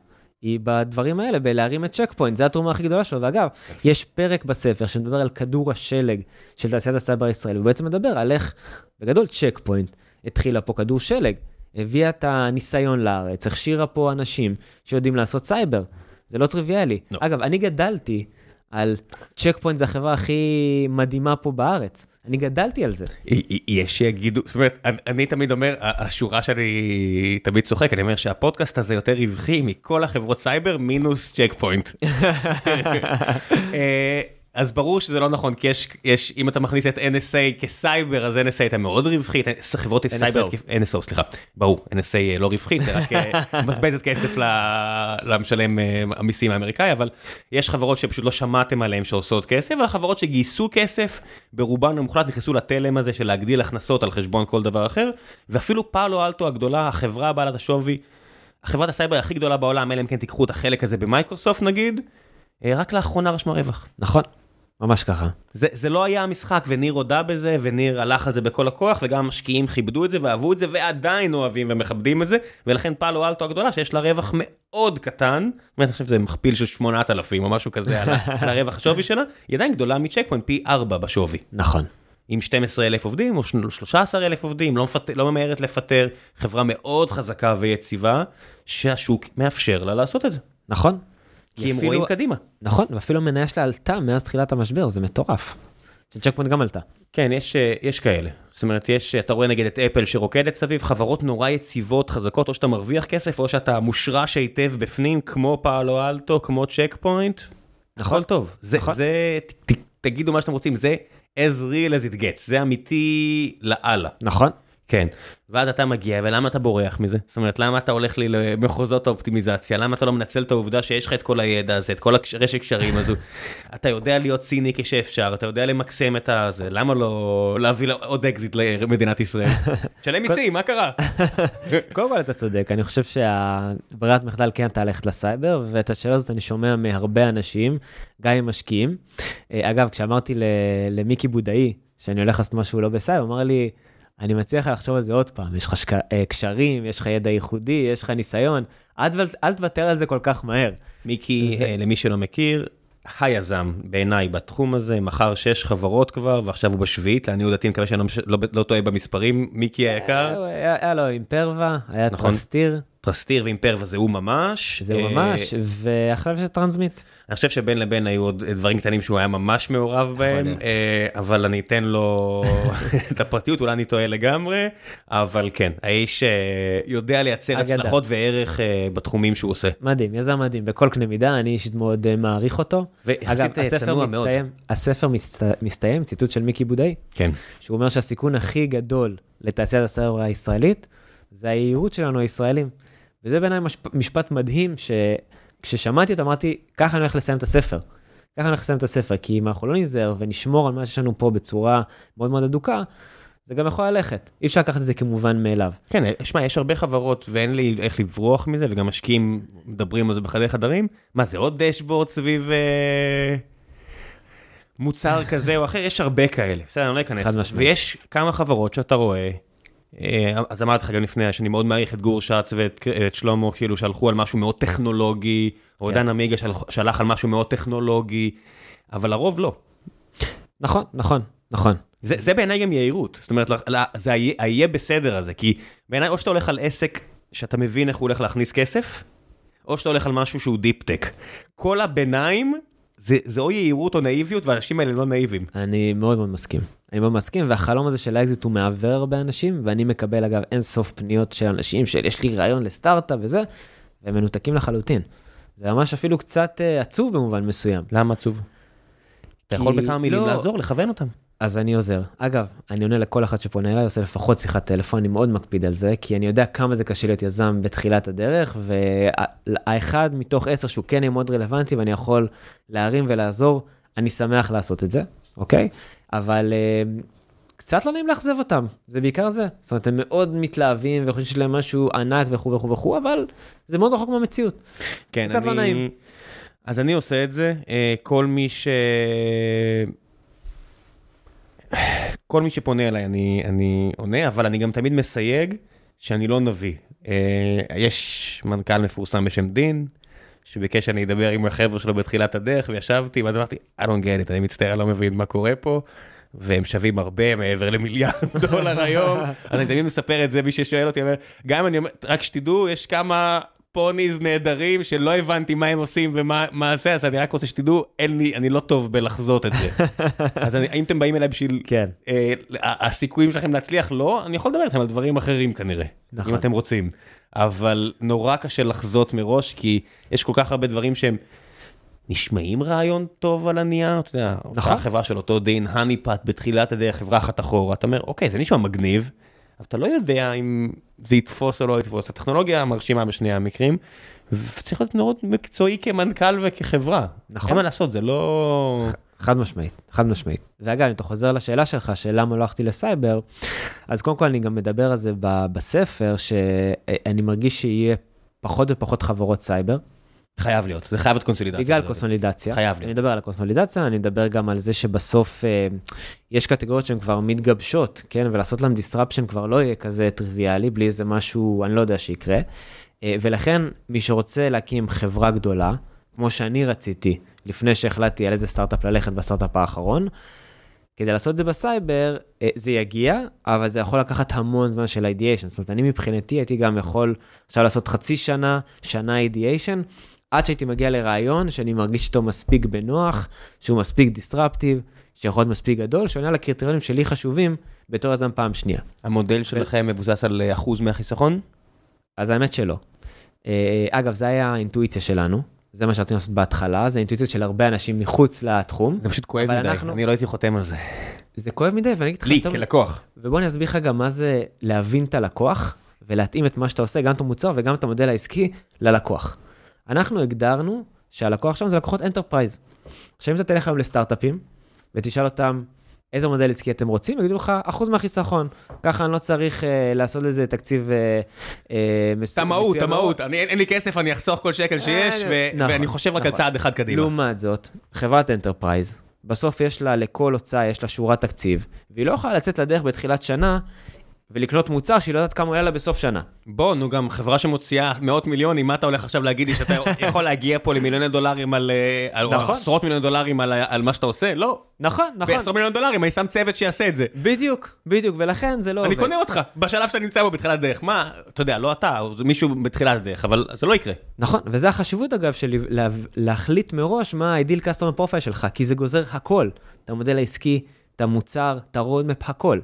היא בדברים האלה, בלהרים את צ'ק פוינט, זו התרומה הכי גדולה שלו. ואגב, יש פרק בספר שמדבר על כדור השלג של תעשיית הסייבר הישראלי, הוא בעצם מדבר על איך, בגדול, צ'ק פוינט התחילה פה כדור שלג, הביאה את הניסיון לארץ, הכשירה פה אנשים שיודעים לעשות סייבר. זה לא טריוויאלי. לא. אגב, אני גדלתי על צ'ק פוינט, זה החברה הכי מדהימה פה בארץ. אני גדלתי על זה. יש שיגידו, זאת אומרת, אני, אני תמיד אומר, השורה שאני תמיד צוחק, אני אומר שהפודקאסט הזה יותר רווחי מכל החברות סייבר מינוס צ'ק פוינט. <laughs> אה, אז ברור שזה לא נכון, כי יש, יש, אם אתה מכניס את NSA כסייבר, אז NSA הייתה מאוד רווחית, חברות סייבר, NSO, סליחה, ברור, NSA לא רווחית, זה רק אה, <laughs> מבזבזת כסף למשלם אה, המיסים האמריקאי, אבל יש חברות שפשוט לא שמעתם עליהן שעושות כסף, והחברות שגייסו כסף, ברובן המוחלט נכנסו לתלם הזה של להגדיל הכנסות על חשבון כל דבר אחר, ואפילו פאלו אלטו הגדולה, החברה בעלת השווי, החברת הסייבר הכי גדולה בעולם, אלא אם כן תיקחו את החלק הזה במייקרוסופט נגיד, אה, רק לאחרונה רשמה רווח. נכון. ממש ככה. זה, זה לא היה המשחק, וניר הודה בזה, וניר הלך על זה בכל הכוח, וגם המשקיעים כיבדו את זה ואהבו את זה, ועדיין אוהבים ומכבדים את זה, ולכן פאלו אלטו הגדולה, שיש לה רווח מאוד קטן, באמת אני חושב שזה מכפיל של 8,000 או משהו כזה <laughs> על, הרווח השווי שלה, היא עדיין גדולה מצ'ק פוינט פי 4 בשווי. נכון. עם 12,000 עובדים או 13,000 עובדים, לא, מפת... לא ממהרת לפטר, חברה מאוד חזקה ויציבה, שהשוק מאפשר לה לעשות את זה, נכון. כי הם רואים קדימה. נכון, ואפילו המניה שלה עלתה מאז תחילת המשבר, זה מטורף. שצ'ק פוינט גם עלתה. כן, יש, אה, יש כאלה. זאת אומרת, יש, אתה רואה נגיד את אפל שרוקדת סביב, חברות נורא יציבות, חזקות, או שאתה מרוויח כסף, או שאתה מושרש היטב בפנים, כמו פאלו אלטו, כמו צ'ק פוינט. נכון. טוב. זה, נכון. זה, ת, ת, תגידו מה שאתם רוצים, זה as real as it gets, זה אמיתי לאללה. נכון. כן. ואז אתה מגיע, ולמה אתה בורח מזה? זאת אומרת, למה אתה הולך לי למחוזות האופטימיזציה? למה אתה לא מנצל את העובדה שיש לך את כל הידע הזה, את כל הרשת קשרים הזו? <laughs> אתה יודע להיות ציני כשאפשר, אתה יודע למקסם את הזה, למה לא להביא עוד אקזיט למדינת ישראל? <laughs> תשלם מיסים, מה קרה? <laughs> קודם כל אתה צודק, אני חושב שהברירת מחדל כן הייתה ללכת לסייבר, ואת השאלה הזאת אני שומע מהרבה אנשים, גם עם משקיעים. אה, אגב, כשאמרתי למיקי בודאי שאני הולך לעשות משהו לא בסייבר, הוא אמר לי, אני מציע לך לחשוב על זה עוד פעם, יש לך שק- אה, קשרים, יש לך ידע ייחודי, יש לך ניסיון, אל אל תוותר על זה כל כך מהר. מיקי, אה, למי שלא מכיר, היזם בעיניי בתחום הזה, מכר שש חברות כבר, ועכשיו הוא בשביעית, לעניות דעתי, מקווה שאני לא לא לא טועה במספרים, מיקי היקר, היה היה לו אימפרווה, היה נכון. טרסטיר, טרסטיר ואימפרווה זה הוא ממש. זהו אה, ממש, ועכשיו יש את טרנסמיט. אני חושב שבין לבין היו עוד דברים קטנים שהוא היה ממש מעורב בהם. אה, אבל אני אתן לו <laughs> את הפרטיות, אולי אני טועה לגמרי, אבל כן, האיש אה, יודע לייצר. הצלחות וערך בתחומים שהוא עושה. מדהים, יזם מדהים, בכל קנה מידה, אני אישית מאוד מעריך אותו. צנוע מאוד. מסתיים, הספר מסת, מסתיים, ציטוט של מיקי בודאי, כן, שהוא אומר שהסיכון הכי גדול לתעשיית הסייבר הישראלית, זה היהירות שלנו הישראלים. וזה בעיניי משפ, משפט מדהים, שכששמעתי אותו אמרתי, ככה אני הולך לסיים את הספר. ככה אני הולך לסיים את הספר, כי אם אנחנו לא ניזהר ונשמור על מה שיש לנו פה בצורה מאוד מאוד הדוקה, זה גם יכול ללכת. אי אפשר לקחת את זה כמובן מאליו. כן, שמע, יש הרבה חברות ואין לי איך לברוח מזה, וגם משקיעים מדברים על זה בחדרי חדרים. מה זה, עוד דשבורד סביב אה, מוצר כזה או אחר? יש הרבה כאלה, בסדר, אני לא אכנס. חד משמעית. ויש כמה חברות שאתה רואה, אה, אז אמרתי לך גם לפני, שאני מאוד מעריך את גור שץ ואת את שלמה, כאילו שהלכו על משהו מאוד טכנולוגי, או כן. דן עמיגה שהלך- על משהו מאוד טכנולוגי, אבל לרוב לא. נכון, נכון, נכון. זה, זה בעיניי גם יהירות, זאת אומרת, זה היה- בסדר הזה, כי בעיניי או שאתה הולך על עסק שאתה מבין איך הוא הולך להכניס כסף, או שאתה הולך על משהו שהוא דיפ טק. כל הביניים זה, זה או יהירות או נאיביות, והאנשים האלה לא נאיבים. אני מאוד מאוד מסכים. אני מאוד מסכים, והחלום הזה של האקזיט הוא מעוור הרבה אנשים, ואני מקבל אגב אין סוף פניות של אנשים של יש לי רעיון לסטארט-אפ וזה, והם מנותקים לחלוטין. זה ממש אפילו קצת אה, עצוב במובן מסוים. למה עצוב? אתה יכול בכמה מילים לא. לעזור, לכוון אותם. אז אני עוזר. אגב, אני עונה לכל אחד שפונה אליי, עושה לפחות שיחת טלפון, אני מאוד מקפיד על זה, כי אני יודע כמה זה קשה להיות יזם בתחילת הדרך, והאחד מתוך עשר שהוא כן יהיה מאוד רלוונטי ואני יכול להרים ולעזור, אני שמח לעשות את זה, אוקיי? אבל אה, קצת לא נעים לאכזב אותם, זה בעיקר זה. זאת אומרת, הם מאוד מתלהבים וחושבים שיש להם משהו ענק וכו' וכו' וכו', אבל זה מאוד רחוק מהמציאות. כן, קצת לא נעים. אז אני עושה את זה, אה, כל מי ש... כל מי שפונה אליי אני, אני עונה, אבל אני גם תמיד מסייג שאני לא נביא. אה, יש מנכ"ל מפורסם בשם דין, שביקש שאני אדבר עם החבר'ה שלו בתחילת הדרך, וישבתי, ואז אמרתי, I don't get it, אני מצטער, אני לא מבין מה קורה פה. והם שווים הרבה מעבר למיליארד <laughs> דולר היום, אז אני תמיד מספר את זה, מי ששואל אותי, אומר, גם אני אומר, רק שתדעו, יש כמה פוניז נהדרים שלא הבנתי מה הם עושים ומה מה זה, אז אני רק רוצה שתדעו, אין לי, אני לא טוב בלחזות את זה. <laughs> אז אני, אם אתם באים אליי בשביל, כן. אה, הסיכויים שלכם להצליח, לא, אני יכול לדבר איתכם על דברים אחרים כנראה, נכון. אם אתם רוצים. אבל נורא קשה לחזות מראש, כי יש כל כך הרבה דברים שהם נשמעים רעיון טוב על הנייר, אתה יודע, נכון. אותה חברה של אותו דין, הניפת בתחילת הדרך, חברה אחת אחורה, אתה אומר, אוקיי, זה נשמע מגניב, אבל אתה לא יודע אם זה יתפוס או לא יתפוס. הטכנולוגיה מרשימה בשני המקרים, וצריך להיות מאוד מקצועי כמנכ"ל וכחברה. נכון. אין מה לעשות, זה לא... חד משמעית, חד משמעית. ואגב, אם אתה חוזר לשאלה שלך, של למה לא הלכתי לסייבר, אז קודם כל אני גם מדבר על זה ב- בספר, שאני מרגיש שיהיה פחות ופחות חברות סייבר. חייב להיות, זה חייב להיות קונסולידציה. בגלל. קונסולידציה. חייב אני להיות. מדבר על הקונסולידציה, אני מדבר גם על זה שבסוף אה, יש קטגוריות שהן כבר מתגבשות, כן? ולעשות להן disruption כבר לא יהיה כזה טריוויאלי, בלי איזה משהו, אני לא יודע שיקרה. אה, ולכן, מי שרוצה להקים חברה גדולה, כמו שאני רציתי, לפני שהחלטתי על איזה סטארט-אפ ללכת בסטארט-אפ האחרון, כדי לעשות את זה בסייבר, אה, זה יגיע, אבל זה יכול לקחת המון זמן של אידיאשן. זאת אומרת, אני מבחינתי הייתי גם יכול עכשיו לעשות חצי שנה, שנה אידיאשן, עד שהייתי מגיע לרעיון שאני מרגיש איתו מספיק בנוח, שהוא מספיק דיסרפטיב, שיכול להיות מספיק גדול, שעונה לקריטריונים שלי חשובים בתור יזם פעם שנייה. המודל שלכם מבוסס על אה, אחוז מהחיסכון? אז האמת שלא. אה, אגב, זה היה האינטואיציה שלנו, זה מה שרצינו לעשות בהתחלה, זה אינטואיציות של הרבה אנשים מחוץ לתחום. זה פשוט כואב מדי, אנחנו- אני לא הייתי חותם על זה. זה כואב מדי, ואני אגיד לך לי, יותר- כלקוח. ובוא אני אסביר לך גם מה זה להבין את הלקוח, ולהתאים את מה שאתה עושה, גם את המוצר וגם את המודל העסקי, ללקוח. אנחנו הגדרנו שהלקוח שלנו זה לקוחות enterprise. עכשיו אם אתה תלך היום לסטארט-אפים, ותשאל אותם איזה מודל עסקי אתם רוצים, יגידו לך אחוז מהחיסכון. ככה אני לא צריך אה, לעשות לזה תקציב אה, אה, מסוים. תמהות. תמהות, אין לי כסף, אני אחסוך כל שקל שיש, ו- נכון, ואני חושב רק על נכון. צעד אחד קדימה. לעומת זאת, חברת enterprise, בסוף יש לה, לכל הוצאה יש לה שורת תקציב, והיא לא יכולה לצאת לדרך בתחילת שנה ולקנות מוצר שהיא לא יודעת כמה הוא יעלה לה בסוף שנה. בוא, נו, גם חברה שמוציאה מאות מיליונים, מה אתה הולך עכשיו להגיד לי שאתה <laughs> יכול להגיע פה למיליוני דולרים על... אה, על- נכון. עשרות מיליוני דולרים על על מה שאתה עושה? לא. נכון, נכון. בעשרות מיליון דולרים אני שם צוות שיעשה את זה. בדיוק, בדיוק, ולכן זה לא אני עובד. קונה אותך, בשלב שאתה נמצא בו בתחילת דרך. מה, אתה יודע, לא אתה, מישהו בתחילת הדרך, אבל זה לא יקרה. נכון, וזה החשיבות אגב של לה- להחליט מראש מה ה-ideal customer profile שלך, כי זה גוזר הכל. את המודל העסקי, את המוצר, את ה-roadmap, הכל.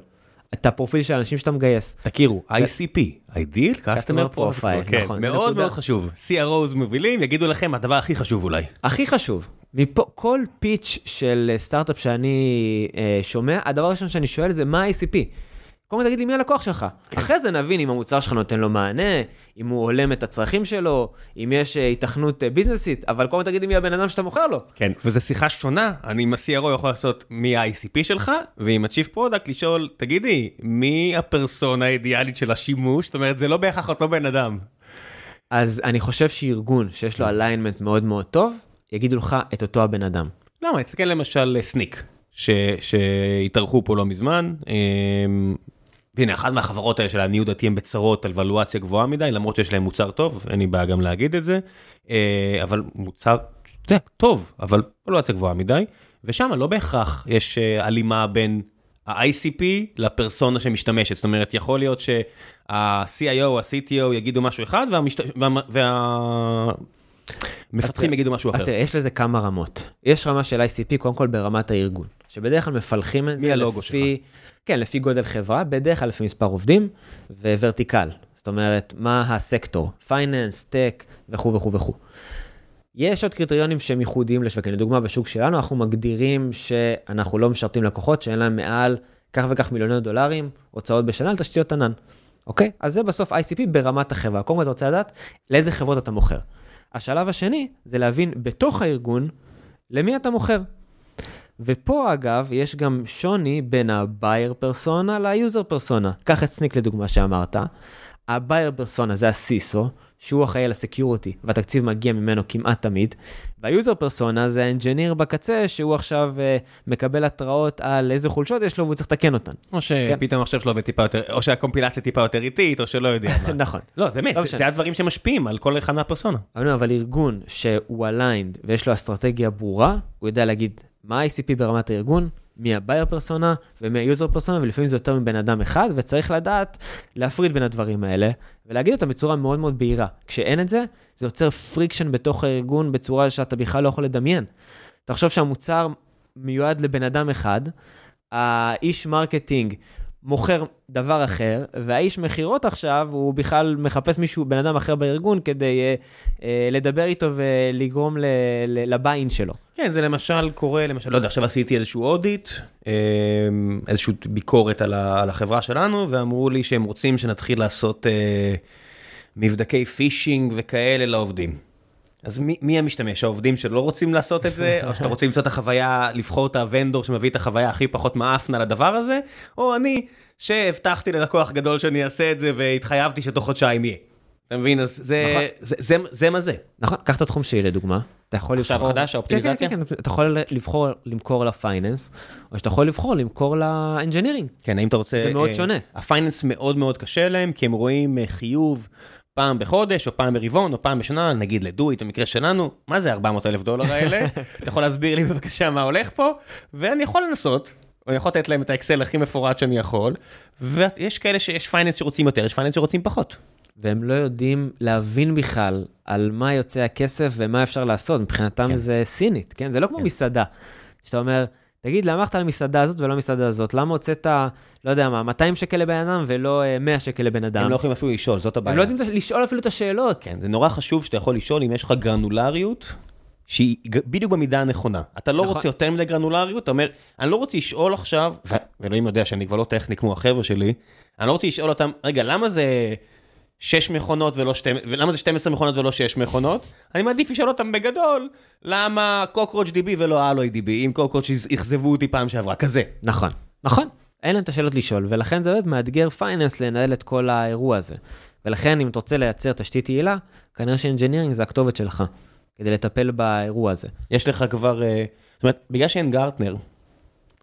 את הפרופיל של האנשים שאתה מגייס. תכירו, ICP, Ideal Customer Profile, כן, נכון, מאוד נקודה. מאוד חשוב. CROs מובילים, יגידו לכם, הדבר הכי חשוב אולי. הכי חשוב, מפה, כל פיץ' של אה, סטארט-אפ שאני אה, שומע, הדבר הראשון שאני שואל זה מה ה-ICP. קודם כל תגיד לי מי הלקוח שלך. כן. אחרי זה נבין אם המוצר שלך נותן לו מענה, אם הוא הולם את הצרכים שלו, אם יש אה, היתכנות אה, ביזנסית, אבל קודם כל תגיד לי מי הבן אדם שאתה מוכר לו. כן, וזו שיחה שונה, אני עם ה-CRO יכול לעשות מי ה-ICP שלך, ועם ה-Chief Product לשאול, תגידי, מי הפרסונה האידיאלית של השימוש? זאת אומרת, זה לא בהכרח אותו בן אדם. אז אני חושב שארגון שיש לו alignment מאוד מאוד טוב, יגידו לך את אותו הבן אדם. למה? תסתכל למשל סניק, שהתארחו פה לא מזמן. והנה, אחת מהחברות האלה של לעניות דעתי הם בצרות על ולואציה גבוהה מדי, למרות שיש להם מוצר טוב, אין לי בעיה גם להגיד את זה, אה, אבל מוצר, טוב, אבל ולואציה גבוהה מדי, ושם לא בהכרח יש אה, הלימה בין ה-ICP לפרסונה שמשתמשת, זאת אומרת, יכול להיות שה-CIO או ה-CTO יגידו משהו אחד, והמפתחים יגידו משהו אז אחר. תראה, יש לזה כמה רמות. יש רמה של ICP, קודם כל ברמת הארגון, שבדרך כלל מפלחים את זה לפי... כן, לפי גודל חברה, בדרך כלל לפי מספר עובדים, vertical. זאת אומרת, מה הסקטור, finance, tech וכו' וכו' וכו'. יש עוד קריטריונים שהם ייחודיים לשווקים. לדוגמה, בשוק שלנו אנחנו מגדירים שאנחנו לא משרתים לקוחות שאין להם מעל כך וכך מיליוני דולרים הוצאות בשנה על תשתיות ענן. אוקיי? אז זה בסוף ICP ברמת החברה. קודם כל אתה רוצה לדעת לאיזה חברות אתה מוכר. השלב השני זה להבין בתוך הארגון למי אתה מוכר. ופה אגב, יש גם שוני בין ה-buyer פרסונה ל-user פרסונה. קח את סניק לדוגמה שאמרת. ה-buyer פרסונה זה ה-CISO, שהוא אחראי על ה security, והתקציב מגיע ממנו כמעט תמיד. וה-user פרסונה זה האנג'יניר בקצה, שהוא עכשיו uh, מקבל התראות על איזה חולשות יש לו והוא צריך לתקן אותן. או שפתאום המחשב שלו עובד טיפה יותר, או שהקומפילציה טיפה יותר איטית, או שלא יודע מה. <laughs> נכון. לא, באמת, לא זה-. זה הדברים שמשפיעים על כל אחד מהפרסונה. אבל, אבל ארגון שהוא aligned ויש לו אסטרטגיה ברורה, הוא יודע להגיד מה ה-ICP ברמת הארגון, ה-buyer פרסונה ה-user פרסונה, ולפעמים זה יותר מבן אדם אחד, וצריך לדעת להפריד בין הדברים האלה, ולהגיד אותם בצורה מאוד מאוד בהירה. כשאין את זה, זה יוצר friction בתוך הארגון בצורה שאתה בכלל לא יכול לדמיין. תחשוב שהמוצר מיועד לבן אדם אחד, האיש marketing מוכר דבר אחר, והאיש מכירות עכשיו, הוא בכלל מחפש מישהו, בן אדם אחר בארגון, כדי אה, אה, לדבר איתו ולגרום ל- ל- ל buy-in שלו. כן, זה למשל קורה, למשל, לא יודע, עכשיו עשיתי איזשהו audit, איזושהי ביקורת על ה- על החברה שלנו, ואמרו לי שהם רוצים שנתחיל לעשות אה, מבדקי phishing וכאלה לעובדים. אז מי, מי המשתמש? העובדים שלא רוצים לעשות את זה, או שאתה רוצה למצוא את החוויה, לבחור את ה vendor שמביא את החוויה הכי פחות מעפנה לדבר הזה, או אני שהבטחתי ללקוח גדול שאני אעשה את זה והתחייבתי שתוך חודשיים יהיה. אתה מבין? אז זה, נכון. זה, זה, זה מה זה. נכון, קח את התחום שלי לדוגמה, אתה יכול עכשיו לבחור... חדש, האופטימיזציה? כן, כן, כן, אתה יכול לבחור למכור ל finance, או שאתה יכול לבחור למכור ל engineering. כן, האם אתה רוצה... זה מאוד אה, שונה. ה finance מאוד מאוד קשה להם, כי הם רואים אה, חיוב פעם בחודש, או פעם ברבעון, או פעם בשנה, נגיד לדויט, במקרה שלנו, מה זה 400 אלף דולר האלה? <laughs> אתה יכול להסביר לי בבקשה מה הולך פה? ואני יכול לנסות, או אני יכול לתת להם את האקסל הכי מפורט שאני יכול, ויש כאלה שיש finance שרוצים יותר, יש finance שרוצים פחות. והם לא יודעים להבין בכלל על מה יוצא הכסף ומה אפשר לעשות, מבחינתם כן. זה סינית, כן? זה לא כמו כן. מסעדה. שאתה אומר, תגיד, למה הלכת למסעדה הזאת ולא למסעדה הזאת? למה הוצאת, לא יודע מה, 200 שקל לבן אדם ולא אה, 100 שקל לבן אדם? הם לא יכולים אפילו לשאול, זאת הבעיה. הם לא יודעים לשאול אפילו את השאלות. כן, זה נורא חשוב שאתה יכול לשאול אם יש לך גרנולריות, שהיא בדיוק במידה הנכונה. אתה לא נכון. רוצה יותר מדי גרנולריות, אתה אומר, אני לא רוצה לשאול עכשיו, ואלוהים יודע שאני כבר לא טכני כמו החבר'ה שלי, אני לא רוצה לשאול אותם, רגע, למה זה 6 מכונות ולא 12, ולמה זה 12 מכונות ולא 6 מכונות? אני מעדיף לשאול אותם בגדול, למה קוקרוץ' דיבי ולא אלוי דיבי, אם קוקרוץ' אכזבו אותי פעם שעברה, כזה. נכון, נכון. אין להם את השאלות לשאול, ולכן זה באמת מאתגר פייננס לנהל את כל האירוע הזה. ולכן, אם אתה רוצה לייצר תשתית יעילה, כנראה ש engineering זה הכתובת שלך, כדי לטפל באירוע הזה. יש לך כבר, אה, זאת אומרת, בגלל שאין גרטנר,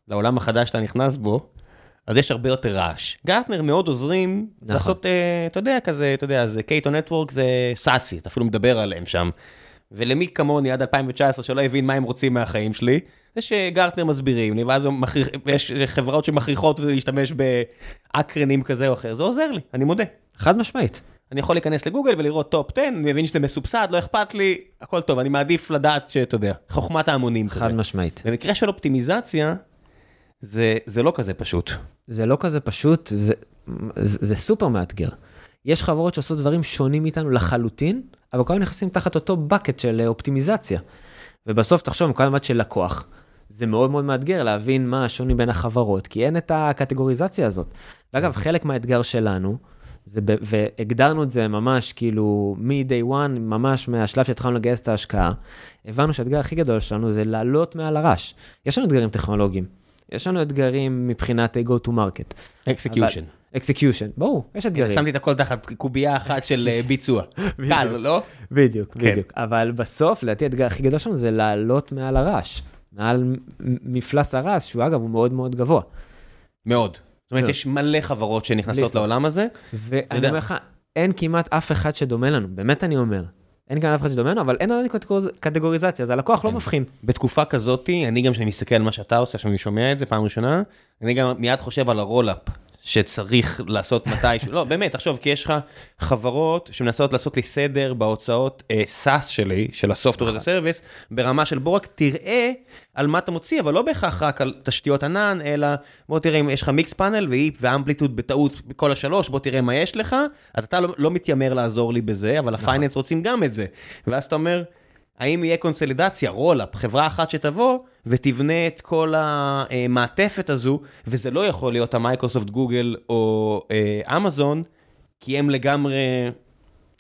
לעולם החדש שאתה נכנס בו, אז יש הרבה יותר רעש. גרטנר מאוד עוזרים נכון. לעשות, אה, אתה יודע, כזה, אתה יודע, זה קייטו נטוורק זה SASE, אתה אפילו מדבר עליהם שם. ולמי כמוני עד 2019 שלא הבין מה הם רוצים מהחיים שלי, זה שגרטנר מסבירים לי, ואז מכריח- יש חברות שמכריחות להשתמש באקרונים כזה או אחר, זה עוזר לי, אני מודה. חד משמעית. אני יכול להיכנס לגוגל ולראות top 10, אני מבין שזה מסובסד, לא אכפת לי, הכל טוב, אני מעדיף לדעת שאתה יודע, חוכמת ההמונים כזה. חד משמעית. במקרה של אופטימיזציה, זה, זה לא כזה פשוט. זה לא כזה פשוט, זה, זה, זה סופר מאתגר. יש חברות שעושות דברים שונים מאיתנו לחלוטין, אבל כולם נכנסים תחת אותו bucket של אה, אופטימיזציה. ובסוף תחשוב, מכל מבט של לקוח, זה מאוד מאוד מאתגר להבין מה השוני בין החברות, כי אין את הקטגוריזציה הזאת. ואגב, חלק מהאתגר שלנו, זה ב, והגדרנו את זה ממש כאילו מ-day one, ממש מהשלב שהתחלנו לגייס את ההשקעה, הבנו שהאתגר הכי גדול שלנו זה לעלות מעל הרעש. יש לנו אתגרים טכנולוגיים, יש לנו אתגרים מבחינת go to market. execution. execution, ברור, יש אתגרים. שמתי את הכל תחת קובייה אחת של אה, ביצוע. <laughs> קל, לא? בדיוק, כן. בדיוק. אבל בסוף, לדעתי האתגר הכי גדול שלנו זה לעלות מעל הרעש. מעל מפלס הרעש, שהוא אגב הוא מאוד מאוד גבוה. מאוד. זאת אומרת, מאוד. יש מלא חברות שנכנסות. לעולם הזה. ואני. אומר לך, אין כמעט אף אחד שדומה לנו, באמת אני אומר. אין כמעט אף אחד שדומה לנו, אבל אין עדיין קטגוריז- קטגוריזציה, אז הלקוח לא כן. מבחין. בתקופה כזאתי, אני גם כשאני מסתכל על מה שאתה עושה, כשאני שומע את זה פעם ראשונה, אני גם מיד חושב על הרולאפ שצריך לעשות מתישהו. לא, באמת, תחשוב, כי יש לך חברות שמנסות לעשות לי סדר בהוצאות אה, SaaS שלי, של as a Service, ברמה של בוא רק תראה על מה אתה מוציא, אבל לא בהכרח רק על תשתיות ענן, אלא בוא תראה אם יש לך מיקס פאנל והיפ ואמפליטוד בטעות בכל השלוש, בוא תראה מה יש לך, אז אתה לא, לא מתיימר לעזור לי בזה, אבל ה finance רוצים גם את זה. ואז אתה אומר, האם יהיה קונסולידציה, roll-up, חברה אחת שתבוא ותבנה את כל המעטפת הזו, וזה לא יכול להיות המייקרוסופט, גוגל או אה, אמזון, כי הם לגמרי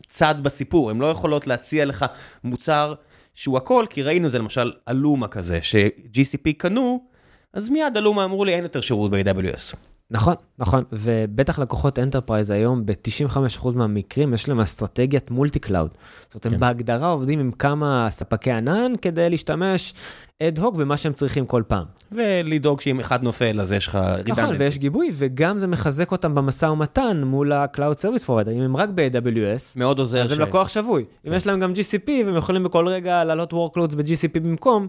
צד בסיפור, הם לא יכולות להציע לך מוצר שהוא הכל, כי ראינו זה למשל אלומה כזה, ש-GCP קנו, אז מיד אלומה אמרו לי אין יותר שירות ב-AWS. נכון, נכון, ובטח לקוחות enterprise היום, ב-95% מהמקרים יש להם אסטרטגיית multi cloud. זאת אומרת, הם כן. בהגדרה עובדים עם כמה ספקי ענן כדי להשתמש אד הוק במה שהם צריכים כל פעם. ולדאוג שאם אחד נופל אז יש לך נכון, redundancy. ויש גיבוי, וגם זה מחזק אותם במשא ומתן מול ה-Cloud Service Provider. אם הם רק ב-AWS, מאוד עוזר אז הם ש- לקוח שבוי. אם כן. יש להם גם GCP, והם יכולים בכל רגע להעלות workloads ב-GCP במקום,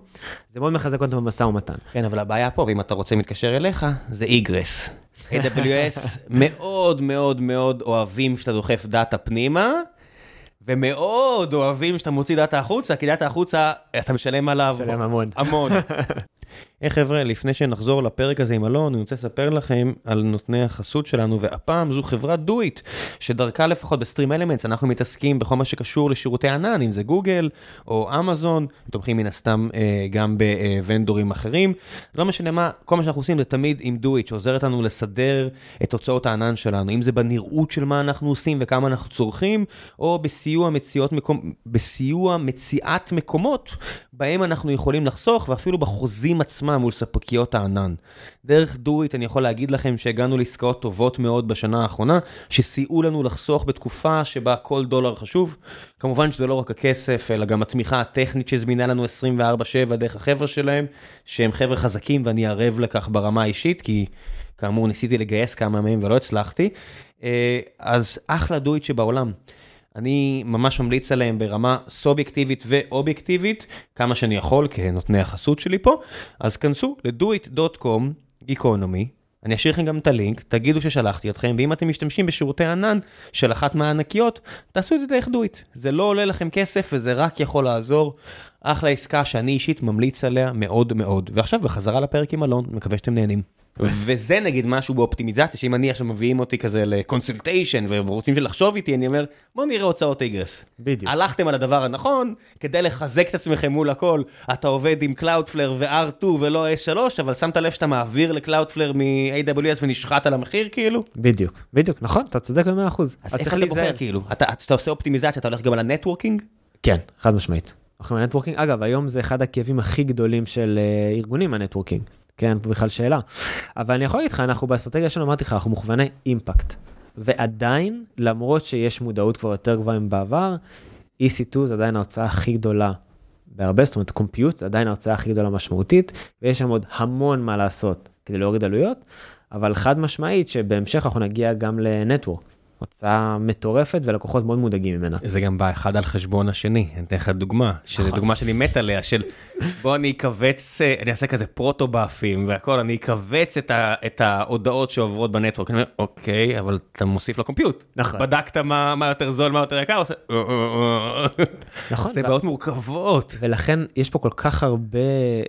זה מאוד מחזק אותם במשא ומתן. כן, אבל הבעיה פה, ואם אתה רוצה מתקשר אליך, זה איגרס. AWS <laughs> מאוד מאוד מאוד אוהבים שאתה דוחף דאטה פנימה, ומאוד אוהבים שאתה מוציא data החוצה, כי data החוצה, אתה משלם עליו משלם המון. המון. <laughs> היי חבר'ה, לפני שנחזור לפרק הזה עם אלון, אני רוצה לספר לכם על נותני החסות שלנו, והפעם זו חברת דויט, שדרכה לפחות ב StreamElements, אנחנו מתעסקים בכל מה שקשור לשירותי ענן, אם זה גוגל או אמזון, תומכים מן הסתם אה, גם בוונדורים אחרים. לא משנה מה, כל מה שאנחנו עושים זה תמיד עם דויט, שעוזרת לנו לסדר את תוצאות הענן שלנו, אם זה בנראות של מה אנחנו עושים וכמה אנחנו צורכים, או בסיוע, מקום, בסיוע מציאת מקומות בהם אנחנו יכולים לחסוך, ואפילו בחוזים עצמם מול ספקיות הענן. דרך דורית אני יכול להגיד לכם שהגענו לעסקאות טובות מאוד בשנה האחרונה, שסייעו לנו לחסוך בתקופה שבה כל דולר חשוב. כמובן שזה לא רק הכסף, אלא גם התמיכה הטכנית שזמינה לנו 24/7 דרך החבר'ה שלהם, שהם חבר'ה חזקים ואני ערב לכך ברמה האישית, כי כאמור ניסיתי לגייס כמה מהם ולא הצלחתי. אה, אז אחלה דורית שבעולם. אני ממש ממליץ עליהם ברמה סובייקטיבית ואובייקטיבית, כמה שאני יכול כנותני החסות שלי פה, אז כנסו ל-doit.com, גיקונומי, אני אשאיר לכם גם את הלינק, תגידו ששלחתי אתכם, ואם אתם משתמשים בשירותי ענן של אחת מהענקיות, תעשו את זה דרך דויט. זה לא עולה לכם כסף וזה רק יכול לעזור. אחלה עסקה שאני אישית ממליץ עליה מאוד מאוד. ועכשיו בחזרה לפרק עם אלון, מקווה שאתם נהנים. וזה נגיד משהו באופטימיזציה, שאם אני עכשיו מביאים אותי כזה לקונסולטיישן ורוצים לחשוב איתי, אני אומר, בוא נראה הוצאות איגרס. בדיוק. הלכתם על הדבר הנכון, כדי לחזק את עצמכם מול הכל, אתה עובד עם Cloudflare ו-R2 ולא S3, אבל שמת לב שאתה מעביר ל-Cloudflare מ-AWS ונשחט על המחיר כאילו? בדיוק, בדיוק, נכון, אתה צודק במאה אחוז. אז איך אתה בוחר כאילו? אתה, אתה עושה אופטימיזציה, אתה הולך גם על ה networking? כן, חד משמעית. הולכים על networking. אגב, היום זה אחד הכאבים הכי גדולים של uh, ארגונים, ה networking. כן, פה בכלל שאלה. אבל אני יכול להגיד לך, אנחנו באסטרטגיה שלנו, אמרתי לך, אנחנו מוכווני impact. ועדיין, למרות שיש מודעות כבר יותר גבוהה מבעבר, EC2 זה עדיין ההוצאה הכי גדולה בהרבה, זאת אומרת, compute זה עדיין ההוצאה הכי גדולה משמעותית, ויש שם עוד המון מה לעשות כדי להוריד עלויות, אבל חד משמעית שבהמשך אנחנו נגיע גם לנטוורק. הוצאה מטורפת ולקוחות מאוד מודאגים ממנה. זה גם בא אחד על חשבון השני, אני אתן לך דוגמה, שזו נכון. דוגמה שאני מת עליה, של בוא אני אכווץ, אה, אני אעשה כזה פרוטו-באפים והכל, אני אכווץ את, ה, את ההודעות שעוברות בנטוורק, אני אומר, אוקיי, אבל אתה מוסיף לקומפיוט. נכון. בדקת מה, מה יותר זול, מה יותר יקר, עושה, "אה, אה, אה." נכון. זה בעיות מורכבות. ולכן יש פה כל כך הרבה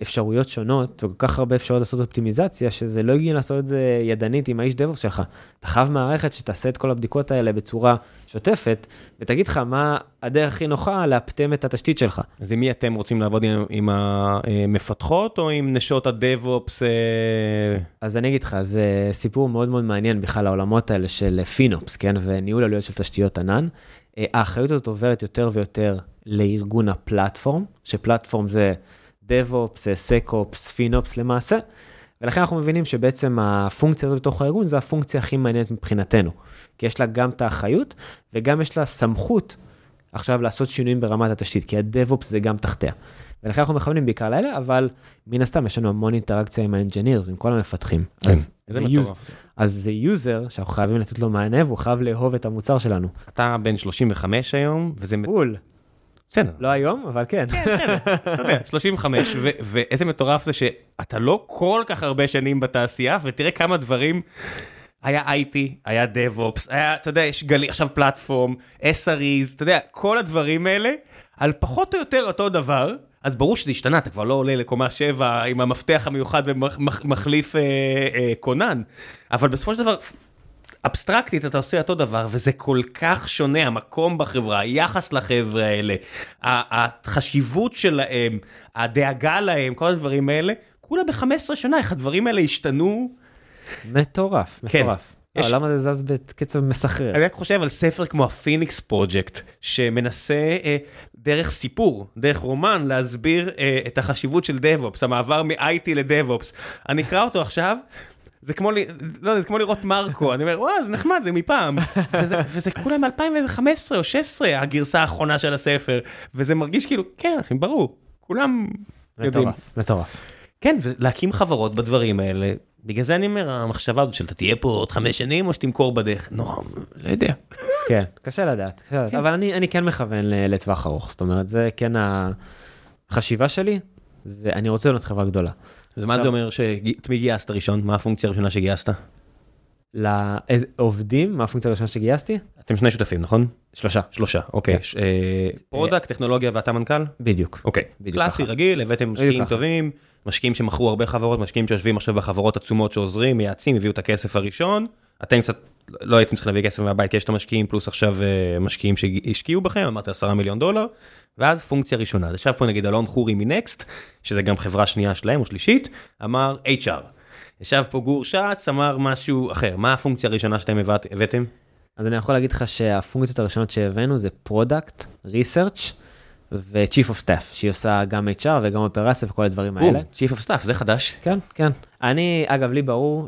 אפשרויות שונות וכל כך הרבה אפשרויות לעשות אופטימיזציה שזה לא הגיוני לעשות את זה ידנית עם האיש דבוס שלך. אתה חייב מערכת שתעשה את כל הבדיקות האלה בצורה שוטפת ותגיד לך מה הדרך הכי נוחה לאפטם את התשתית שלך. אז עם מי אתם רוצים לעבוד עם, עם המפתחות או עם נשות הדב-אופס? אה, אז אני אגיד לך, זה סיפור מאוד מאוד מעניין בכלל העולמות האלה של פינופס, כן, וניהול עלויות של תשתיות ענן. אה, האחריות הזאת עוברת יותר ויותר לארגון ה platform, ש platform זה DevOps, SecOps, FinOps למעשה, ולכן אנחנו מבינים שבעצם הפונקציה הזאת בתוך הארגון זה הפונקציה הכי מעניינת מבחינתנו, כי יש לה גם את האחריות וגם יש לה סמכות עכשיו לעשות שינויים ברמת התשתית, כי ה-DevOps זה גם תחתיה. ולכן אנחנו מכוונים בעיקר לאלה, אבל מן הסתם יש לנו המון אינטראקציה עם ה engineers, עם כל המפתחים. אז זה מטורף. אז זה user שאנחנו חייבים לתת לו מענה והוא חייב לאהוב את המוצר שלנו. אתה בן 35 היום, וזה... בול. בסדר. לא היום, אבל כן. <laughs> אתה יודע, 35, ו- ואיזה מטורף זה שאתה לא כל כך הרבה שנים בתעשייה, ותראה כמה דברים, היה IT, היה DevOps, היה, אתה יודע, יש גלי, עכשיו פלטפורם, SREs, אתה יודע, כל הדברים האלה, על פחות או יותר אותו דבר, אז ברור שזה השתנה, אתה כבר לא עולה לקומה 7 עם המפתח המיוחד ומחליף אה, אה, כונן, אבל בסופו של דבר, אבסטרקטית אתה עושה אותו דבר וזה כל כך שונה המקום בחברה היחס לחברה האלה החשיבות שלהם הדאגה להם כל הדברים האלה כולה ב-15 שנה איך הדברים האלה השתנו. מטורף, כן. מטורף. יש- העולם הזה זז בקצב מסחרר. אני רק חושב על ספר כמו ה Phoenix Project שמנסה אה, דרך סיפור דרך רומן להסביר אה, את החשיבות של DevOps המעבר מ-IT ל-DevOps. אני אקרא אותו עכשיו. זה כמו, לי, לא, זה כמו לראות מרקו, אני אומר, וואו, זה נחמד, זה מפעם. וזה, וזה כולה מ-2015 או 16 הגרסה האחרונה של הספר, וזה מרגיש כאילו, כן, אחי, ברור, כולם יודעים. מטורף, מטורף. כן, ולהקים חברות בדברים האלה, בגלל זה אני אומר, המחשבה הזאת של אתה תהיה פה עוד חמש שנים או שתמכור בדרך, נו, לא יודע. כן, קשה לדעת, קשה לדעת. אבל אני אני כן מכוון לטווח ארוך, זאת אומרת, זה כן החשיבה שלי, זה אני רוצה להיות חברה גדולה. ומה זה אומר שאת מי גייסת ראשון? מה הפונקציה הראשונה שגייסת? לעובדים, מה הפונקציה הראשונה שגייסתי? אתם שני שותפים, נכון? שלושה. שלושה, אוקיי. ש- אה, product, טכנולוגיה ואתה מנכ"ל? בדיוק. אוקיי. קלאסי. רגיל, הבאתם משקיעים. טובים, משקיעים שמכרו הרבה חברות, משקיעים שיושבים עכשיו בחברות עצומות שעוזרים, מייעצים, הביאו את הכסף הראשון. אתם קצת לא הייתם צריכים להביא כסף מהבית, כי יש את המשקיעים, פלוס עכשיו אה, משקיעים שהשקיעו בכם, אמרתי 10 מיליון דולר, ואז פונקציה ראשונה. אז ישב פה נגיד אלון חורי מ Next, שזה גם חברה שנייה שלהם או שלישית, אמר HR. ישב פה גור שץ, אמר משהו אחר. מה הפונקציה הראשונה שאתם הבאת- הבאתם? אז אני יכול להגיד לך שהפונקציות הראשונות שהבאנו זה product, research ו-Chief of Staff, שהיא עושה גם HR וגם אופרציה וכל הדברים האלה. Chief of Staff, זה חדש. כן, כן. אני, אגב, לי ברור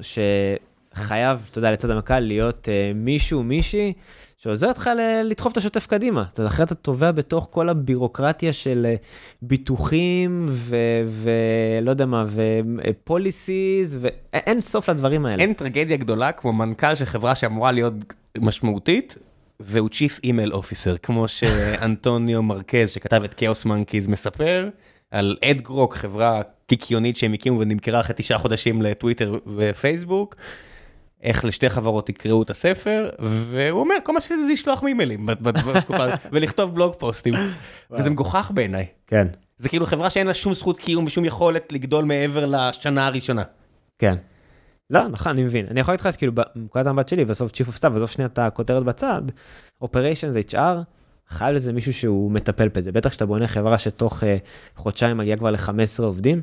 שחייב, אתה יודע, לצד המנכ"ל להיות uh, מישהו, מישהי, שעוזר לך לדחוף את השוטף קדימה. אתה יודע, אחרת אתה טובע בתוך כל הבירוקרטיה של uh, ביטוחים ולא יודע מה, ופוליסיז, ואין סוף לדברים האלה. אין טרגדיה גדולה כמו מנכ"ל של חברה שאמורה להיות משמעותית, והוא Chief Email Officer, כמו שאנטוניו <laughs> מרקז, שכתב את כאוס מנקיז, מספר על אדגרוק, חברה קיקיונית שהם הקימו ונמכרה אחרי תשעה חודשים לטוויטר ופייסבוק. איך לשתי חברות יקראו את הספר, והוא אומר, כל מה שעשיתי זה לשלוח בתקופה <laughs> ולכתוב בלוג פוסטים, <laughs> וזה מגוחך בעיניי. כן. זה כאילו חברה שאין לה שום זכות קיום ושום יכולת לגדול מעבר לשנה הראשונה. כן. לא, נכון, אני מבין. אני יכול להתחיל כאילו בנקודת המבט שלי, בסוף Chief of Staff, בסוף שנייה את הכותרת בצד, Operations, HR, חייב לזה מישהו שהוא מטפל בזה. בטח כשאתה בונה חברה שתוך uh, חודשיים מגיע כבר ל-15 עובדים,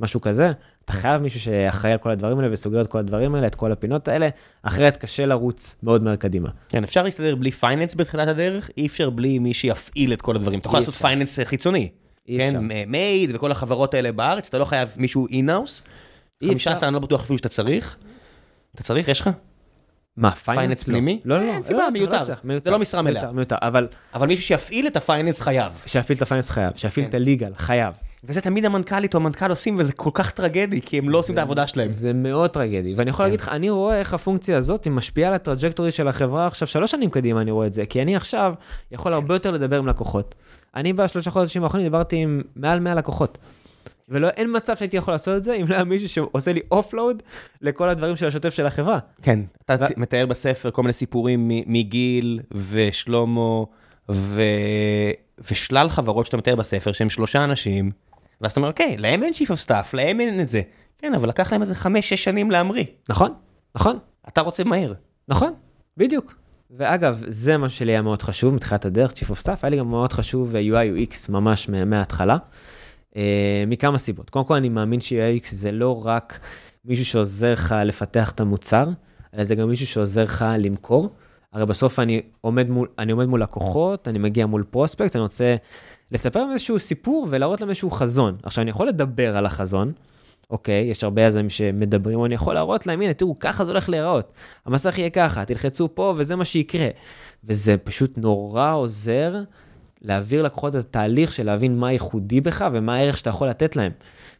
משהו כזה, אתה חייב מישהו שאחראי על כל הדברים האלה וסוגר את כל הדברים האלה, את כל הפינות האלה, אחרת קשה לרוץ מאוד מהר קדימה. כן, אפשר להסתדר בלי finance בתחילת הדרך, אי אפשר בלי מי שיפעיל את כל הדברים. אתה יכול לעשות finance חיצוני. כן, מייד וכל החברות האלה בארץ, אתה לא חייב מישהו in-house. חמישה עשר אני לא בטוח אפילו שאתה צריך. אתה צריך? יש לך? מה, finance פנימי? לא, לא, לא. אין סיבה, מיותר. זה לא משרה מלאה. מיותר, אבל... אבל מישהו שיפעיל את ה finance חייב. שיפעיל את ה finance חייב, שיפעיל את ה legal חייב. וזה תמיד המנכ"לית או המנכ"ל עושים, וזה כל כך טרגדי, כי הם לא עושים את העבודה שלהם. זה מאוד טרגדי, ואני יכול להגיד לך, אני רואה איך הפונקציה הזאת משפיעה על ה trajectory של החברה עכשיו, שלוש שנים קדימה אני רואה את זה, כי אני עכשיו יכול הרבה יותר לדבר עם לקוחות. אני בשלושה חודשים האחרונים דיברתי עם מעל 100 לקוחות. ואין מצב שהייתי יכול לעשות את זה אם לא היה מישהו שעושה לי offload לכל הדברים של השוטף של החברה. כן, אתה ו... מתאר בספר כל מיני סיפורים מגיל ושלמה ו... ושלל חברות שאתה מתאר בספר שהם שלושה אנשים, ואז אתה אומר, אוקיי, להם אין chief of staff, להם אין את זה. כן, אבל לקח להם איזה חמש-שש שנים להמריא. נכון, נכון. אתה רוצה מהר. נכון, בדיוק. ואגב, זה מה שלי היה מאוד חשוב מתחילת הדרך, Chief of Staff, היה לי גם מאוד חשוב UI UX ממש מההתחלה. Uh, מכמה סיבות. קודם כל, אני מאמין ש-UX זה לא רק מישהו שעוזר לך לפתח את המוצר, אלא זה גם מישהו שעוזר לך למכור. הרי בסוף אני עומד מול, אני עומד מול לקוחות, אני מגיע מול פרוספקט, אני רוצה לספר להם איזשהו סיפור ולהראות להם איזשהו חזון. עכשיו, אני יכול לדבר על החזון, אוקיי, יש הרבה יזמים שמדברים, אני יכול להראות להם, הנה, תראו, ככה זה הולך להיראות. המסך יהיה ככה, תלחצו פה וזה מה שיקרה. וזה פשוט נורא עוזר להעביר לקוחות את התהליך של להבין מה ייחודי בך ומה הערך שאתה יכול לתת להם.